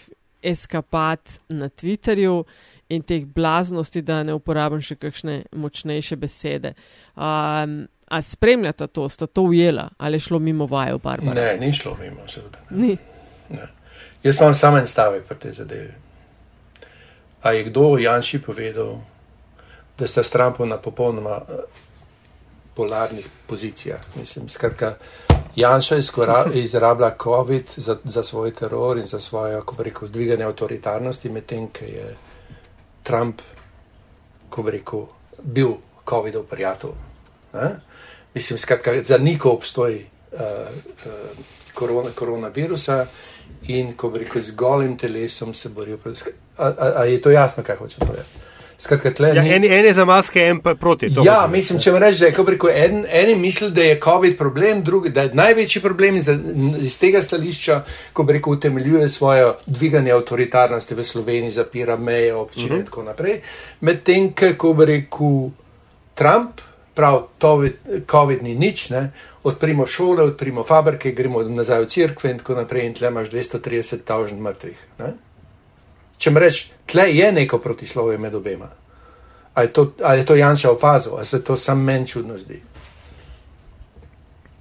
eskapad na Twitterju in teh blaznosti, da ne uporabim še kakšne močnejše besede. Um, a spremljata to, sta to ujela ali je šlo mimo vaju, Barbara? Ne, ni šlo mimo, seveda. Ni. Ne. Jaz imam samo en stavek pri tej zadevi. A je kdo Janši povedal, da sta stranpo na popolnoma eh, polarnih pozicijah? Mislim, skratka, Janša izrablja COVID za, za svoj teror in za svojo, kako rekel, dviganje avtoritarnosti, medtem, ker je Trump, kako rekel, bil COVID-ov prijatelj. Eh? Mislim, skratka, zanikal obstoj uh, uh, korona, koronavirusa in, ko rekel, z golim telesom se borijo proti. A, a, a je to jasno, kaj hoče povedati? Skratka, tle, ja, ni... en, en je za maske, en pa proti. Ja, mislim, če mi rečeš, da je rekel, en, eni misli, da je COVID problem, drugi, da je največji problem iz, iz tega stališča, ko bi rekel, utemeljuje svojo dviganje avtoritarnosti v Sloveniji, zapira meje, občine uh -huh. in mhm. tako naprej. Medtem, ko bi rekel Trump, prav, to COVID ni nič, ne? Odprimo šole, odprimo fabrike, gremo nazaj v crkve in tako naprej in tle imaš 230 tavžen mrtvih. Ne? Če mi rečeš, tle je neko protislovje med obema. Ali je to, ali je to Janša opazil, ali se to sam meni čudno zdi?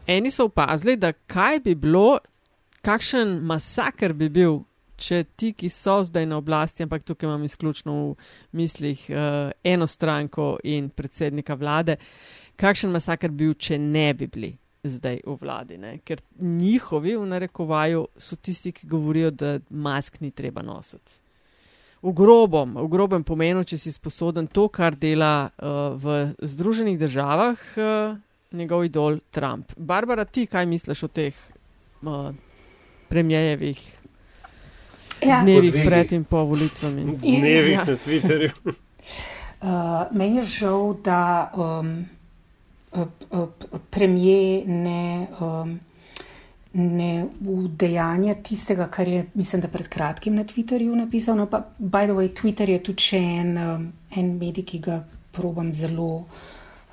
Eni so opazili, da kaj bi bilo, kakšen masakr bi bil, če ti, ki so zdaj na oblasti, ampak tukaj imam izključno v mislih uh, eno stranko in predsednika vlade, kakšen masakr bi bil, če ne bi bili zdaj v vladi. Ne? Ker njihovi, v narekovaju, so tisti, ki govorijo, da mask ni treba nositi v grobem, v grobem pomenu, če si sposoben to, kar dela uh, v Združenih državah uh, njegov idol Trump. Barbara, ti kaj misliš o teh uh, premijejevih ja. dnevih Podvigi. pred in po volitvami? Dnevih ja. na Twitterju. uh, meni je žal, da um, premije ne. Um, ne udejanja tistega, kar je, mislim, da pred kratkim na Twitterju napisal. No, pa, by the way, Twitter je tudi še en, um, en medij, ki ga probam zelo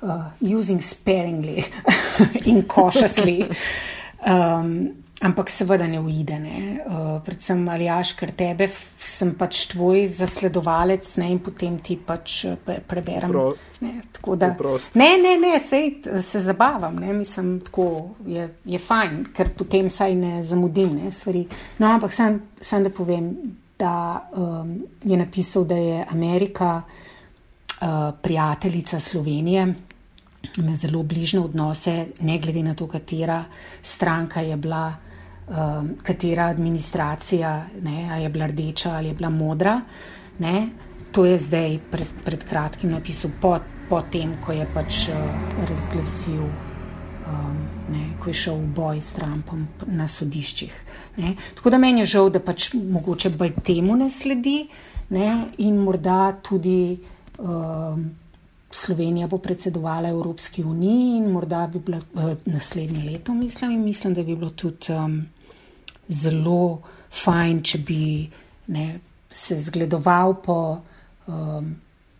uh, using sparingly in cautiously. Um, ampak seveda ne uide. Ne. Uh, predvsem Aljaš, ker tebe sem pač tvoj zasledovalec ne, in potem ti pač preberem. Pro, ne, da, ne, ne, ne, sej se zabavam, ne, mislim, tako je, je fajn, ker potem saj ne zamudim ne, stvari. No, ampak sem, sem da povem, da um, je napisal, da je Amerika uh, prijateljica Slovenije ima zelo bližne odnose, ne glede na to, katera stranka je bila, um, katera administracija, ne, ali je bila rdeča ali je bila modra. Ne. To je zdaj pred, pred kratkim napisal, po, po tem, ko je pač uh, razglasil, um, ne, ko je šel v boj s Trumpom na sodiščih. Ne. Tako da meni je žal, da pač mogoče bolj temu ne sledi ne, in morda tudi. Um, Slovenija bo predsedovala Evropski uniji in morda bi bilo uh, naslednje leto, mislim, in mislim, da bi bilo tudi um, zelo fajn, če bi ne, se zgledoval po, um,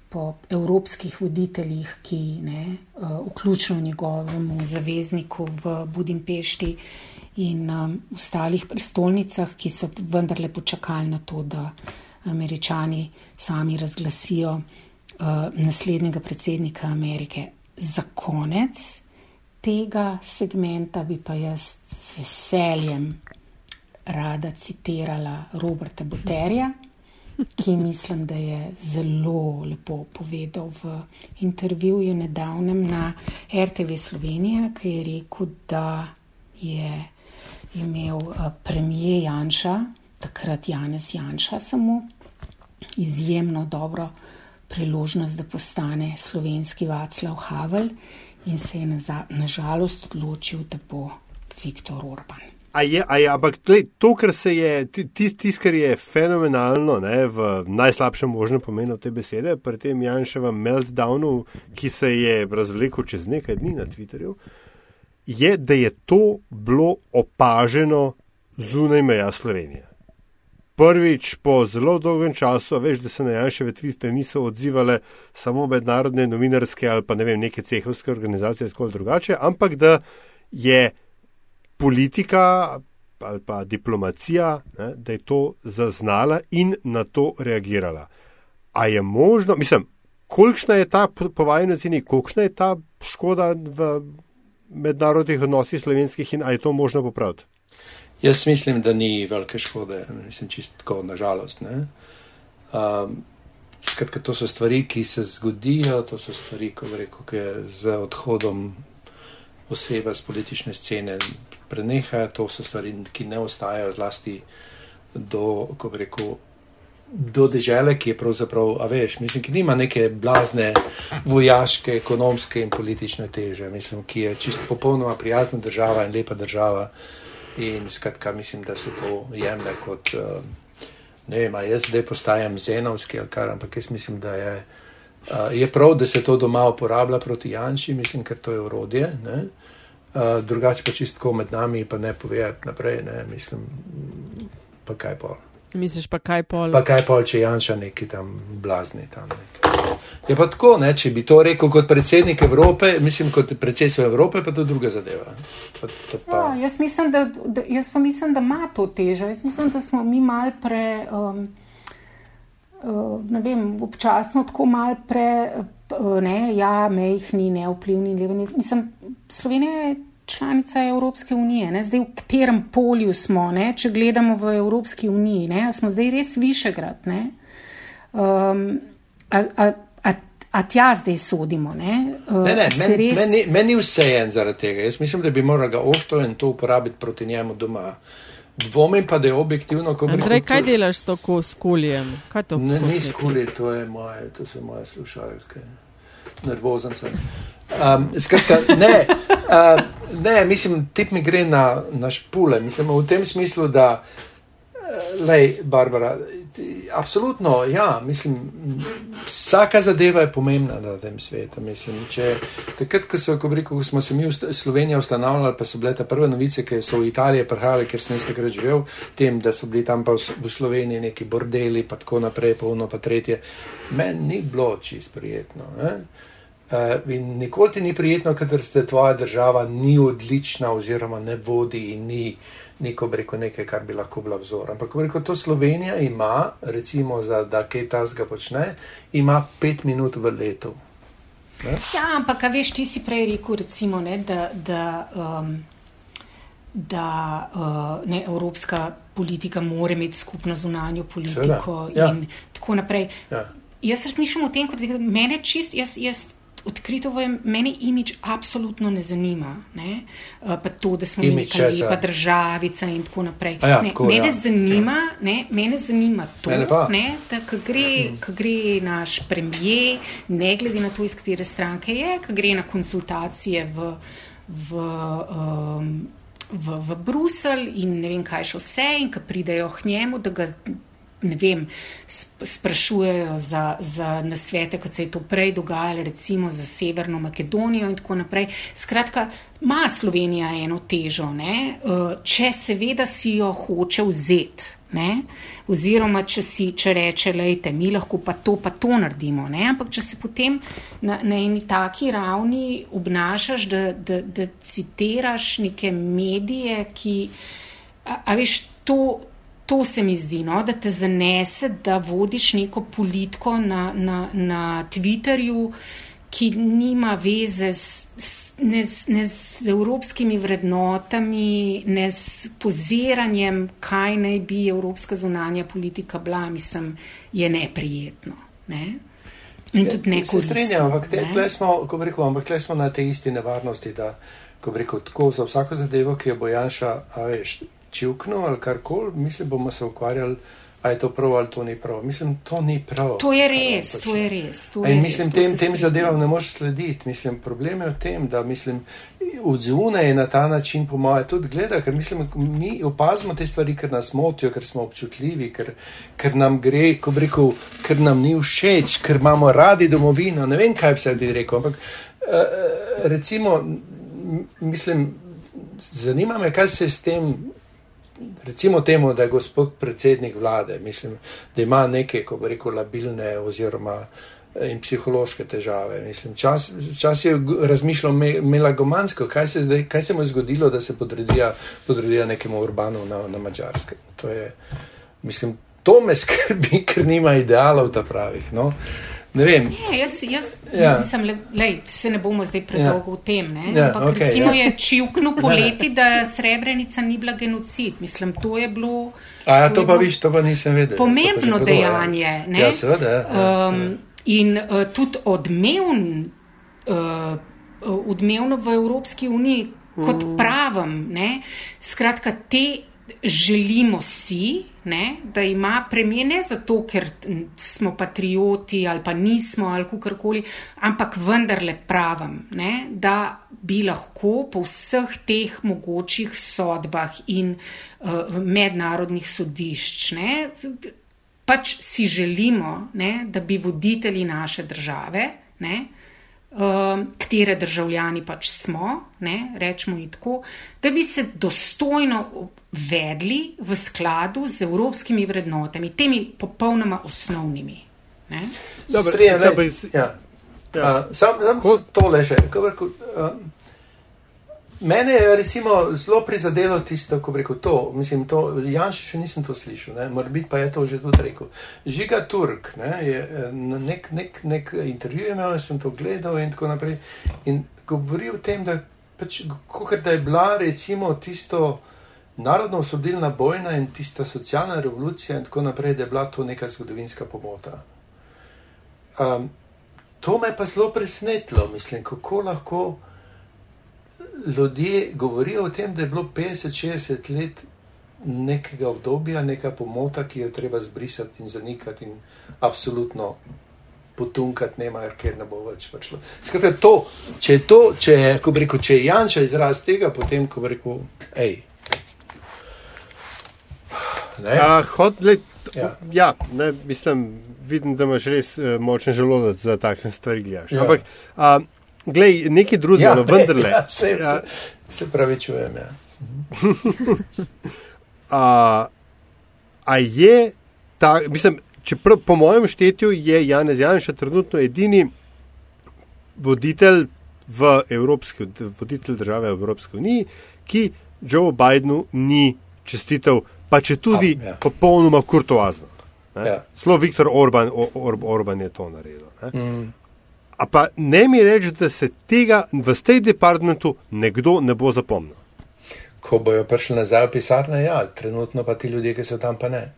po evropskih voditeljih, ki ne, uh, vključno njegovemu zavezniku v Budimpešti in um, ostalih prestolnicah, ki so vendarle počakali na to, da američani sami razglasijo. Uh, naslednjega predsednika Amerike. Za konec tega segmenta bi pa jaz z veseljem rada citirala Roberta Boterja, ki mislim, da je zelo lepo povedal v intervjuju nedavnem na RTV Slovenija, ki je rekel, da je imel uh, premijer Janša, takrat Janez Janša, samo izjemno dobro priložnost, da postane slovenski Vaclav Havel in se je nažalost na odločil, da bo Viktor Orban. A je, a je, ampak tle, to, kar se je, tisto, tis, kar je fenomenalno, ne, v najslabšem možnem pomenu te besede, pri tem Janševem meltdownu, ki se je razvlekel čez nekaj dni na Twitterju, je, da je to bilo opaženo zunaj meja Slovenije. Prvič po zelo dolgem času, veš, da se na Janševe tviste niso odzivale samo mednarodne novinarske ali pa ne vem, neke cehovske organizacije, tako ali drugače, ampak da je politika ali pa diplomacija, ne, da je to zaznala in na to reagirala. A je možno, mislim, kolikšna je ta povajna cena, kolikšna je ta škoda v mednarodnih odnosih slovenskih in a je to možno popraviti? Jaz mislim, da ni velike škode, mislim, čistko, nažalost. Um, skratka, to so stvari, ki se zgodijo, to so stvari, ko reko, ki z odhodom osebe z politične scene prenehajo, to so stvari, ki ne ostajajo zlasti do, ko reko, do dežele, ki je pravzaprav, a veš, mislim, ki nima neke blazne vojaške, ekonomske in politične teže, mislim, ki je čist popolnoma prijazna država in lepa država. In skratka, mislim, da se to jemlje kot, uh, ne vem, jaz zdaj postajam zenovski ali kar, ampak jaz mislim, da je, uh, je prav, da se to doma uporablja proti Janši, mislim, ker to je urodje. Uh, drugače pa čistko med nami, pa ne povedati naprej, ne, mislim, pa kaj pol. Misliš pa kaj pol? Pa kaj pol, če Janša neki tam blazni tam. Neki. Je pa tako, ne, če bi to rekel kot predsednik Evrope, mislim, kot predsedstvo Evrope, pa to druga zadeva. Pa, pa... Ja, jaz, mislim, da, da, jaz pa mislim, da ima to težo. Jaz mislim, da smo mi mal pre, um, uh, ne vem, občasno tako mal pre, ne, ja, mehni, neoplivni. Mislim, Slovenija je članica Evropske unije, ne, zdaj v katerem polju smo, ne, če gledamo v Evropski uniji, ne, smo zdaj res višegrad, ne. Um, a, a, A tja zdaj sodimo? Ne? Uh, ne, ne, men, res... meni, meni vse je en zaradi tega. Jaz mislim, da bi moral ga oštro in to uporabiti proti njemu doma. Dvomim pa, da je objektivno, ko bi. Andrej, kaj delaš s to skuljem? Ne, ni skulje, to, moje, to so moje slušalke. Nervozen sem. Um, skratka, ne, uh, ne, mislim, tip mi gre na, na špule. Mislim v tem smislu, da, uh, lej, Barbara, Absolutno, ja, mislim, vsaka zadeva je pomembna na tem svetu. Mislim, če, takrat, ko, so, ko, rekel, ko smo se mi v Sloveniji ustanovili, pa so bile te prve novice, ki so v Italiji prihajale, ker sem jaz takrat živel, tem, da so bili tam pa v, v Sloveniji neki bordeli, pa tako naprej, pa ono, pa tretje. Meni ni bilo čist prijetno. Eh? Uh, in nikoli ti ni prijetno, ker ste tvoja država ni odlična, oziroma ne vodi in ni ni ko reko nekaj, kar bi lahko bila vzor. Ampak ko to Slovenija ima, recimo, za, da kaj tasga počne, ima pet minut v letu. Ne? Ja, ampak veš, ti si prej rekel, recimo, ne, da. da um, da uh, ne, evropska politika mora imeti skupno zunanjo politiko ja. in tako naprej. Ja. Jaz razmišljam o tem, kot da mene čist, jaz, jaz odkrito vem, meni imič absolutno ne zanima. Ne? Uh, pa to, da smo mi neka lepa državica in tako naprej. Ja, ne, tako, mene, ja. zanima, ne, mene zanima to, Mene ne, da ko gre, ko gre naš premijer, ne glede na to, iz katere stranke je, ko gre na konsultacije v. v um, v, v Bruselj in ne vem, kaj še vse, in ki pridejo k njemu, da ga ne vem, sp sprašujejo za, za nasvete, kot se je to prej dogajalo, recimo za Severno Makedonijo in tako naprej. Skratka, ima Slovenija eno težo, ne? če seveda si jo hoče vzeti. Ne? Oziroma, če, si, če reče, lejte, mi lahko pa to, pa to naredimo. Ne? Ampak, če se potem na, na eni taki ravni obnašaš, da, da, da citiraš neke medije, ki, a, a veš, to, to se mi zdi, no? da te zanese, da vodiš neko politiko na, na, na Twitterju, ki nima veze s, s, ne, ne z evropskimi vrednotami, ne s poziranjem, kaj naj bi evropska zunanja politika bila, mislim, je neprijetno. Ne? In tudi Ja, neko. Se strinjam, ampak te, tle smo, ko rekel, ampak tle smo na tej isti nevarnosti, da, ko rekel, tako za vsako zadevo, ki jo bo Janša, a veš, čivknil ali karkoli, mislim, bomo se ukvarjali, a je to prav ali to ni prav. Mislim, to ni prav. To je res, to je res. To In je mislim, res, tem, se tem zadevam ne moreš slediti. Mislim, problem je v tem, da mislim, odzune je na ta način, po mojem, tudi gleda, ker mislim, mi opazimo te stvari, ker nas motijo, ker smo občutljivi, ker, ker nam gre, ko bi rekel, ker nam ni všeč, ker imamo radi domovino. Ne vem, kaj bi se bi rekel, ampak uh, recimo, mislim, zanima me, kaj se s tem. Recimo temu, da je gospod predsednik vlade, mislim, da ima neke, ko bi rekel, labilne oziroma eh, in psihološke težave. Mislim, čas, čas je razmišljal me, melagomansko, kaj se, zdaj, kaj se mu je zgodilo, da se podredija, podredija nekemu urbanu na, na mačarskem. To, je, mislim, to me skrbi, ker nima idealov ta pravih. No? Ne vem. Ne, jaz, jaz Ja. ja. mislim, le, lej, se ne bomo zdaj predolgo ja. v tem. Ne? Ja, Ampak okej, recimo ja. je čivknil poleti, da Srebrenica ni bila genocid. Mislim, to je bilo. A ja, to to pa bilo viš, to pa nisem vedel. Pomembno To tako, dejanje. Ne? Ja, seveda. Ja, ja, Um, in uh, tudi odmevn, uh, odmevno v Evropski uniji, kot Mm. pravim. Ne? Skratka, te želimo si, ne? da ima premijer ne zato, ker smo patrioti ali pa nismo ali kakorkoli, ampak vendarle pravim, ne? da bi lahko po vseh teh mogočih sodbah in uh, mednarodnih sodišč. Ne? pač si želimo, ne, da bi voditelji naše države, ne, um, katere državljani pač smo, ne, rečemo in tako, da bi se dostojno vedli v skladu z evropskimi vrednotami, temi popolnoma osnovnimi. Ne. Dobro, Strinjam, zdaj zdaj pa iz- Ja. Ja. Ja. Sam, sam Ko- tole še. ko bi rekel, uh, Mene je recimo zelo prizadelo tisto, ko rekel to. Mislim, to Janš še nisem to slišal, ne? morbit pa je to že tudi rekel. Žiga Turk ne? je eh, nek, nek, nek intervju imel, sem to gledal in tako naprej. In govori o tem, da, pač, kakor da je bila recimo tisto narodno osvobodilna bojna in tista socialna revolucija in tako naprej, da je bila to neka zgodovinska pomota. Um, to me pa zelo presenetilo, mislim, kako lahko ljudje govorijo o tem, da je bilo 50-60 let nekega obdobja, neka pomota, ki jo treba zbrisati in zanikati in absolutno potunkati, nema, ker ne bo več prišlo. Skratka, to, če je to, če je, ko rekel, če je Janša izraz tega, potem, ko rekel, hej. Ne? Ja, hod, le, Ja. ja. ne, mislim, vidim, da imaš res uh, močen želodec za takšne stvari. Gledaš. Ja. Ampak, uh, glej, nekaj drugega, ja, no, vendarle. Ja, se, ja, se, se pravi, čujem. Ja. a, a je ta, mislim, čeprav po mojem štetju je Janez Janša trenutno edini voditelj v Evropski, voditelj države v Evropski uniji, ki Joe Bidenu ni čestitev, pa če tudi A, ja. popolnoma kurtoazno. ne. Ja. Celo Viktor Orban, O- Or, Orban je to naredil. Ne. A pa ne mi reči, da se tega v State Departmentu nekdo ne bo zapomnil. Ko bojo prišli nazaj v pisarne, ja, trenutno pa ti ljudje, ki so tam, pa ne.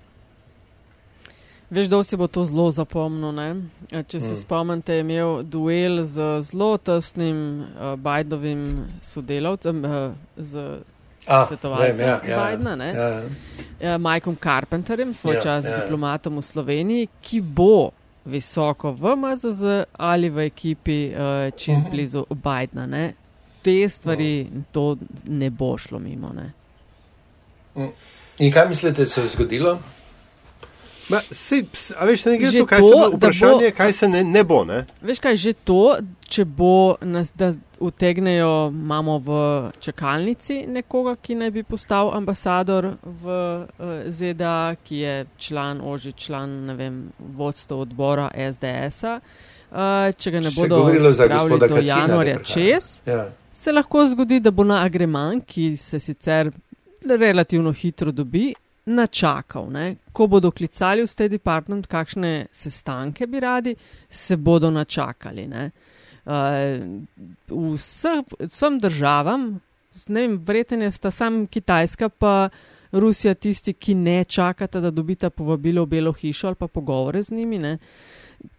Veš, kdo si bo to zelo zapomnil. Ne? Eh, Če se mm. spomnite, je imel duel z zelo tesnim uh, Bidenovim sodelavcem, uh, z A, svetovalcem vem, ja, ja, Bidena, ne? Ja, uh, Mikeom Carpenterjem, svoj Ja, čas ja, ja. diplomatom v Sloveniji, ki bo visoko v MZZ ali v ekipi uh, čez Mhm. blizu Bidena. Ne? Te stvari, to ne bo šlo mimo. Ne? In kaj mislite, se je zgodilo? Ma, sej, a veš, ne gre Že to, kaj to, se bo, da bo- vprašanje, kaj se ne, ne bo. Ne? Veš kaj, že to, če bo nas, da utegnejo, imamo v čakalnici nekoga, ki naj bi postal ambasador v uh, ZDA, ki je član, oži član, ne vem, vodstva odbora SDS-a. Uh, če ga ne Se bodo govorilo za spravili gospoda do Kacina, januarja čez, Ja. se lahko zgodi, da bo na agreman, ki se sicer relativno hitro dobi, načakal. Ne? Ko bodo klicali v State Department, kakšne sestanke bi radi, se bodo načakali. Ne? Uh, vseh, vsem državam, ne vem, vreten je sta sam Kitajska, pa Rusija tisti, ki ne čakata, da dobita povabilo v Belo hišo ali pa pogovore z njimi. Ne?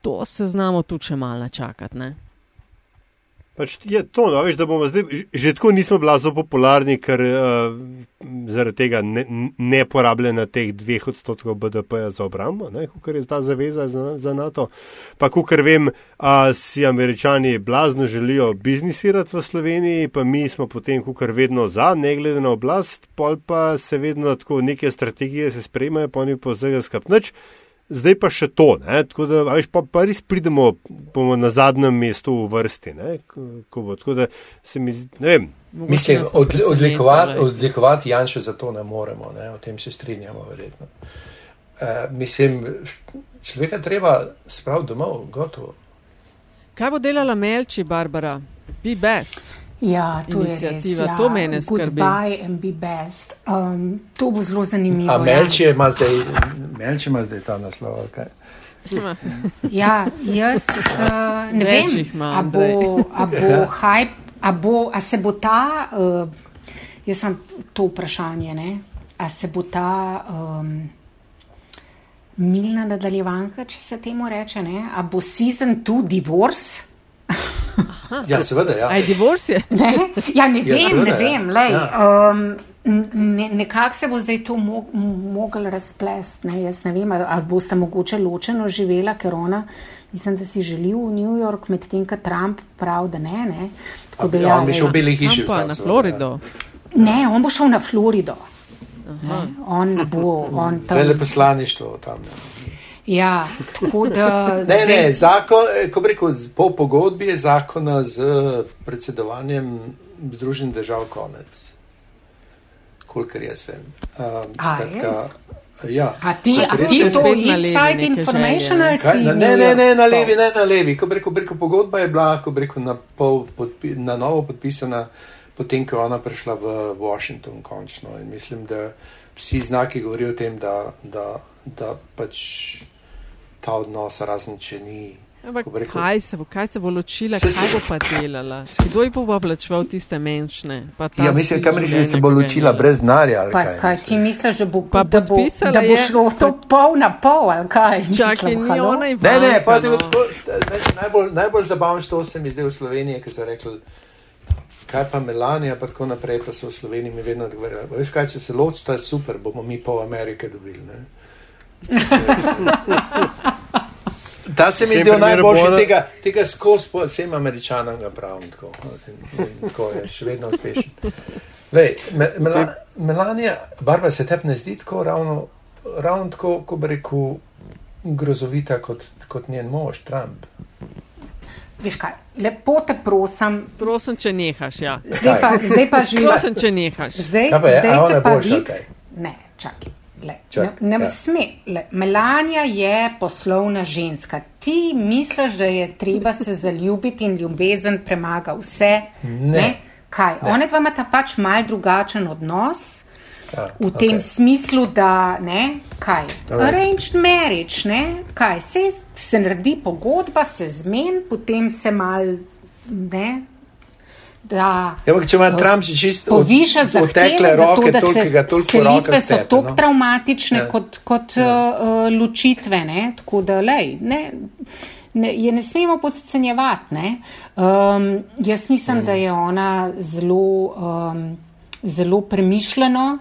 To se znamo tu še malo načakati. Pač je to, no, veš, da bomo zdaj, že- tako nismo blazno popularni, ker uh, zaradi tega ne, ne porabljena teh dveh odstotkov BDP-ja za obrambo, kot je ta zaveza za, za NATO. Pa, kot vem, uh, si američani blazno želijo biznisirati v Sloveniji, pa mi smo potem, kot vedno za, ne glede na oblast, pol pa se vedno tako neke strategije se sprejmajo, pa oni pa vsega skapnič. Zdaj pa še to, ne? tako da veš, pa, pa res pridemo bomo na zadnjem mestu v vrsti. Ne? Ko, bo, tako da se mi zdi, ne vem. Mogoče Mislim, nas bo od, odlikovati, odlikovati Janša za to ne moremo, ne? o tem se strinjamo verjetno. Uh, mislim, človeka treba spraviti domov, gotovo. Kaj bo delala Melči, Barbara? Be best. Ja, to Iniciativa, je res. Ja. to mene skrbi. Goodbye and be best. Um, to bo zelo zanimivo. A ja. Melči ima zdaj, Melči ima zdaj ta naslov. kaj? Ja, jaz uh, ne Več vem, ima, a bo, a bo hype, a, bo, a se bo ta, uh, jaz sem to vprašanje, ne? a se bo ta um, milna nadaljevanka, če se temu reče, ne? a bo season 2 divorce? Ja, seveda, ja. Aj, divorc je. Ne? Ja, ne Ja, vem, seveda, ne ja. vem. lej, Ja. Um, ne, Nekako se bo zdaj to mo mogel razplesti. Ne? Jaz ne vem, ali, boste mogoče ločeno živela, ker ona, mislim, da si želi v New York, medtem ko Trump pravi, da ne. ne? Tako da, Ja, on bi šel v Beli hiši. Pa na seveda, Florido. Ne, on bo šel na Florido. Ne? On bo, on Ja. tam. Veleposlaništvo tam. Ja. Ja, tako da. Ne, zdaj- ne, zakon, eh, ko rekel, z- po pogodbi je zakona z predsedovanjem Združenih držav konec. Kolikor jaz vem. Um, A, skratka, ja. A ti, a ti je. to inside neke information ali Kaj, si? na, ne, ne, ne, na levi, ne na levi. Ko rekel, bi rekel, pogodba je bila, ko rekel, na, pol podpi, na novo podpisana, potem, ko je ona prišla v Washington končno. In mislim, da vsi znaki govorijo o tem, da, da, da pač ta odnos, razen če ni. Ampak rekel- kaj se bo, kaj se bo ločila, Se- kaj bo pa delala? Kdo ji bo pa plačeval tiste menšne? Pa ta Ja, mislim, kam reči, da se bo ki je ločila brez denarja. ali Pa kaj, kaj ti misliš? da bo, Pa da bo, da bo je- šlo to pol na pol, ali kaj? Čakaj, Mislim, ni ona in Ne, ne, pa no. tako, najbolj, najbolj zabavno to se mi zdaj v Sloveniji, ker so rekli, kaj pa Melanija, pa tako naprej, pa so v Sloveniji mi vedno odgovarjali. Veš kaj, če se ločita, je super, bomo mi pol Amerike dobili. Ne? Ta se mi zdi primeru najboljši bo ona- tega, tega skozi, vsem američanom ga pravim tako. In, in tako je, še vedno uspešen. Lej, me, Mela, Melanija, Barba se tebi ne zdi tako ravno, ravno tako, ko bi rekel, grozovita kot, kot njen mož, Trump. Veš kaj, lepo te prosim, Prosim, če nehaš, ja. zdaj pa, zdaj pa že. Prosim, če nehaš. Zdaj, pa je? Zdaj se je pa vidi. Ne, čakaj. Le, Čak, ne ne ja. sme. Le, Melania je poslovna ženska. Ti misliš, da je treba se zaljubiti in ljubezen premaga vse? Ne. kaj? Ne. One dva imata pač mal drugačen odnos. Ja, V tem okej. smislu, da ne, kaj, Alright. arranged marriage, ne, kaj, se, se naredi pogodba, se zmen, potem se mal, ne, da Ja, ampak če ima Trump že čisto poviša zahteve za roke, to, da toliko se selitve so tako no. traumatične Ja. kot, kot uh, ločitve, ne, tako da, lej, ne, ne, je ne smemo podcenjevati, ne. Um, jaz mislim, Mm. da je ona zelo, um, zelo premišljeno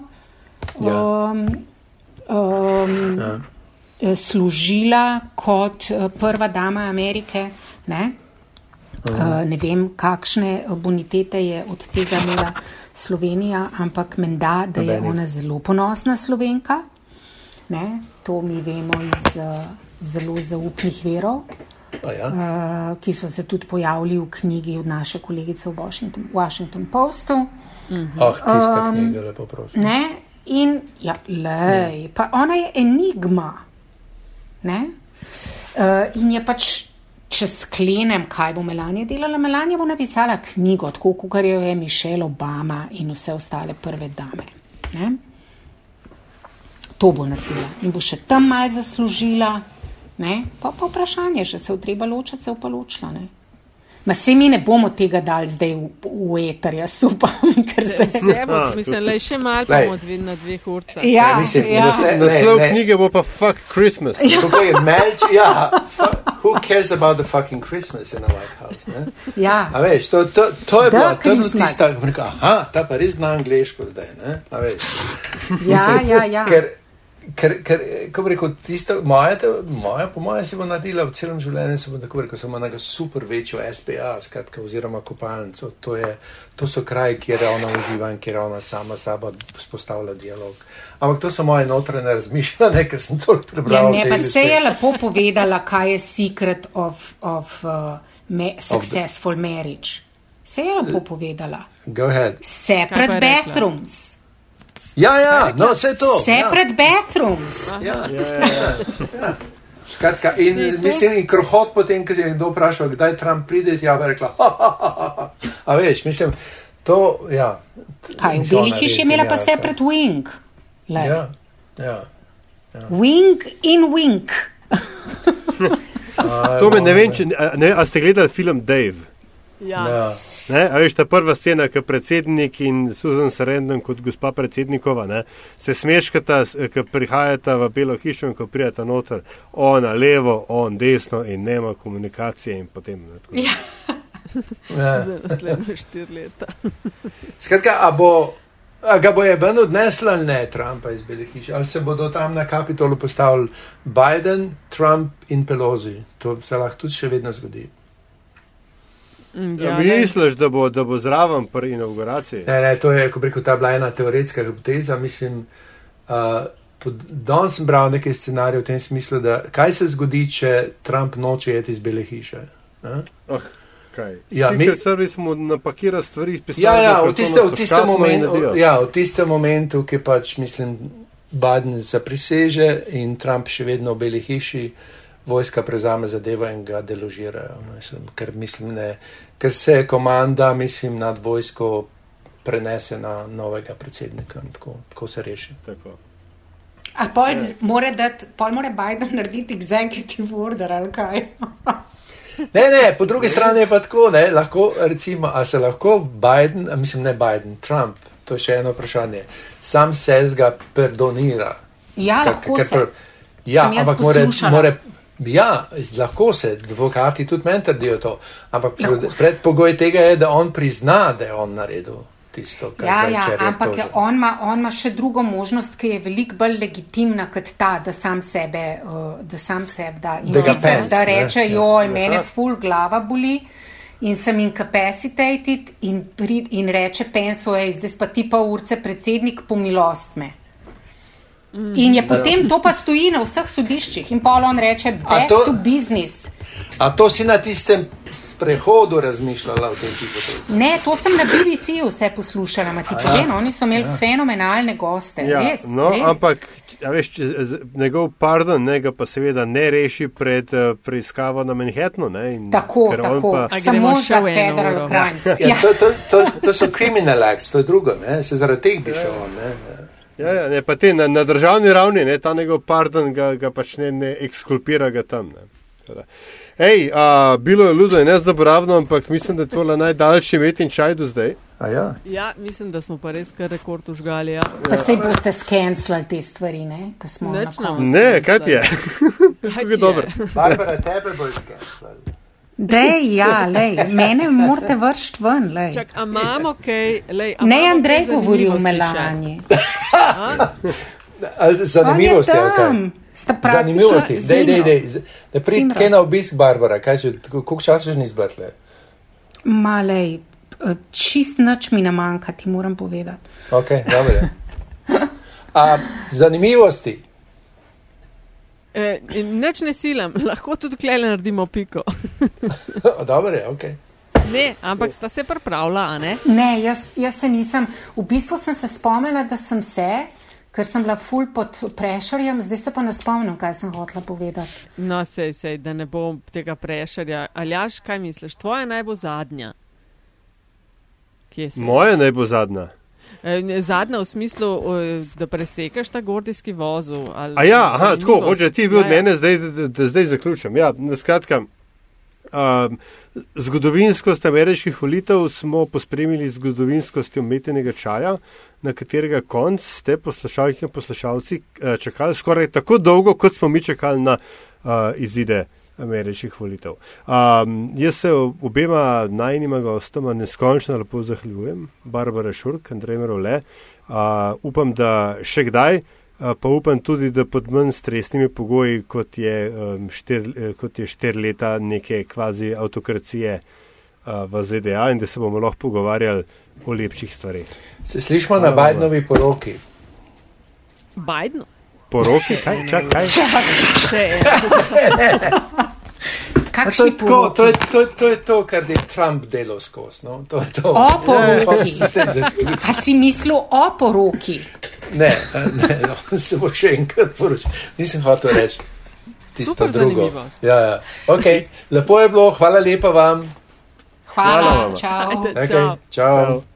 Ja. um, um, Ja. eh, služila kot prva dama Amerike. Ne? Uh, ne vem, kakšne bonitete je od tega imela Slovenija, ampak menda, da je ona zelo ponosna slovenka. Ne? To mi vemo iz uh, zelo zaupnih verov, ja? uh, ki so se tudi pojavili v knjigi od naše kolegice v Washington, Washington Postu. Ah, tista knjiga, lepo prosim. Ne? In, ja, lej, pa ona je enigma. Ne? Uh, in je pač, če sklenem, kaj bo Melania delala, Melania bo napisala knjigo, tako kot jo je Mišel Obama in vse ostale prve dame. Ne? To bo naredila in bo še tam mal zaslužila. Ne? Pa pa vprašanje, če se je treba ločiti, se je pa ločila. Ne? Ma se mi ne bomo tega dali zdaj v, v eter, jaz upam, ker zdaj. Vse bo, mislim, le še malo bomo dve, na dveh urcah. Ja, Ne, mislim, ja. ne, Naslov ne. knjige bo pa Fuck Christmas. Kako je melč? Ja, fu- who cares about the fucking Christmas in the White House? Ne? ja. A veš, to, to, to je bilo, to je bilo tista, ki reka, aha, ta pa res zna angliško zdaj, ne? A veš. Ja, ja, ja. Ker, ker, ker ko bi rekel, tisto, moja, moja, po mojem, si bo naredila v celem življenju, se bo tako rekel, samo nekaj super večjo SPA, skratka, oziroma kopalnico. To, je, to so kraji, kjer ona uživa in kjer ona sama sabo spostavlja dialog. Ampak to so moje notranje razmišljanja, ker sem toliko Ja, prebral. ne, te pa se je lepo povedala, kaj je secret of, of uh, ma successful marriage. Se je lepo povedala. Go ahead. Separate je rekla? bathrooms. Ja, ja, no, vse to. Separate bathrooms. Ja, ja, ja. ja. Skratka, in mislim, in krohot potem, ko je kdo vprašal, kdaj Trump pride, ja, bi rekla, ha, ha, ha, ha. A veš, mislim, to, ja. Kaj, v Beli hiši je imela pa genialka. separate wing. Lej. Ja, ja. Wing in wing. To me ne vem, če, ne, a ste gledali film Dave? Ja. ja. Ne, a veš, ta prva scena, ki predsednik in Susan Sarandon kot gospa predsednikova ne, se smeškata, ki prihajata v Belo hišo in ko prijata noter, ona levo, on desno in nema komunikacije in potem. Ne, tako. Ja. ja. Za naslednje štiri leta. Skratka, a bo. A ga bo je ven odnesla ali ne Trumpa iz Bele hiše? Ali se bodo tam na Kapitolu postavili Biden, Trump in Pelosi? To se lahko tudi še vedno zgodi. Mm, Ja, misliš, da bo, da bo zraven pri inauguraciji? Ne, ne, to je, ko bi rekel, ta bila ena teoretska hipoteza. Mislim, uh, danes sem bral nekaj scenarijev v tem smislu, da kaj se zgodi, če Trump noče jeti iz Bele hiše. Ne? Oh, kaj? Ja, Ja, mi- servis mu napakira stvari iz pisarne. Ja, ja, v, tiste, v, tistem momentu, nadijo. ja, v tistem momentu, ki pač mislim, Biden zapriseže in Trump še vedno v Beli hiši, vojska prevzame zadevo in ga deložirajo. Mislim, ker, mislim, ne, ker se komanda mislim, nad vojsko prenese na novega predsednika. in Tako, tako se reši. Tako. A pol mora, dati, pol mora Biden narediti executive order ali kaj? Ne, ne, po drugi strani je pa tako, ne, lahko, recimo, a se lahko Biden, a mislim ne Biden, Trump, to je še eno vprašanje, sam se zga perdonira. Ja, Skratka, lahko ker se. pr- Ja, ampak more, more, ja, lahko se, advokati tudi meni trdijo to, ampak Lahko predpogoj tega je, da on prizna, da je on naredil tisto, kar Ja, ja, včeraj ampak obtožen. on ima, on ima še drugo možnost, ki je veliko bolj legitimna kot ta, da sam sebe, uh, da sam sebe da. In Da sicer, pens, da ne, reče, ja. joj, mene Aha. full glava boli in sem incapacitated in, prid, in reče penso, ej, zdaj pa ti pa urce predsednik, pomilost me. In je potem to pa stoji na vseh sodiščih in pol on reče, back to- to business. A to si na tistem sprehodu razmišljala v tem tipu? Ne, to sem na BBC-ju vse poslušala, ma ti povem, oni so imeli fenomenalne goste. Ja, res, no, res. ampak a veš, če, njegov pardon ne, ga pa seveda ne reši pred uh, preiskavo na Manhattnu. Ne, in, Tako, ker on tako. Pa, Samo še v federal crimes. Ja, Ja. to, to, to, to so criminal acts, to je drugo, ne? se zaradi teh bi šel on. Ne? Ja, ja, ne, pa te, na, na državni ravni ne, ta njegov pardon ga, ga pač ne, ne ekskulpira ga tam. Ne. Da. Ej, a, bilo je ludo in nezaboravno, ampak mislim, da je to najdaljši metin čaj do zdaj. A ja. Ja, mislim, da smo pa res kar rekord užgali. Ja. Pa sej boste skenslali te stvari, ne? Ko smo na Nič ne koncu. bomo. Ne, kaj ti je? Kaj Kako ti je dobro. Barbara, tebe bo izkensla. Dej, ja, lej, mene morate vršiti ven, lej. Čak, a imamo kaj? Lej, a Ne, Andrej govori o? Melani. Zanimivosti, On je. Sta praktično Zanimivosti, dej, dej, dej. Ne prid Zimno. kaj na obisk, Barbara, kaj že, koliko časa že ni zbrtle? Malej, čist nič mi ne manjka, ti moram povedati. Ok, dobro. A, zanimivosti. E, in nič ne silam, lahko tudi klele naredimo piko. Dobro je, ok. Ne, ampak sta se pripravila, a ne? Ne, jaz, jaz se nisem. V bistvu sem se spomnila, da sem se, ker sem bila ful pod prešerjem, zdaj se pa ne spomnim, kaj sem hotela povedati. No, sej, sej, da ne bo tega prešarja. Aljaš, kaj misliš? Tvoja naj bo zadnja. Kje si? Moja naj bo zadnja. E, ne, Zadnja v smislu, da presekaš ta gordijski vozu. ali A ja, aha, tako, hoče ti bil od Ja, ja. mene, zdaj, da, da zdaj zaključim. Ja, skratka, um, zgodovinskost ameriških volitev smo pospremili zgodovinskostjo metenega čaja, na katerega konc ste poslušalki in poslušalci eh, čakali skoraj tako dolgo, kot smo mi čakali na uh, izide ameriških volitev. Um, jaz se obema najnima gostoma neskončno lepo zahvaljujem, Barbara Šurk, Andrej Merole. Uh, upam, da še kdaj, uh, pa upam tudi, da pod manj stresnimi pogoji, kot je, um, štir, eh, kot je štir leta neke kvazi avtokracije uh, v ZDA in da se bomo lahko pogovarjali o lepših stvareh. Se slišimo na Bidenovi poroki. Biden? Poroki, kaj, čak, kaj? Še en. A To je, tako, to, je, poroki? to, je, to je to, kar je Trump delal skozi. No? To je to. O, poroki. Tem zaključim. A si mislil o poroki? Ne, ne, no, se bo še enkrat poročil. Nisem hotel reči tisto Super drugo. Ja, ja. Okay. Lepo je bilo, hvala lepa vam. Hvala, Hvala vam. čau. Okay. Čau. Čau.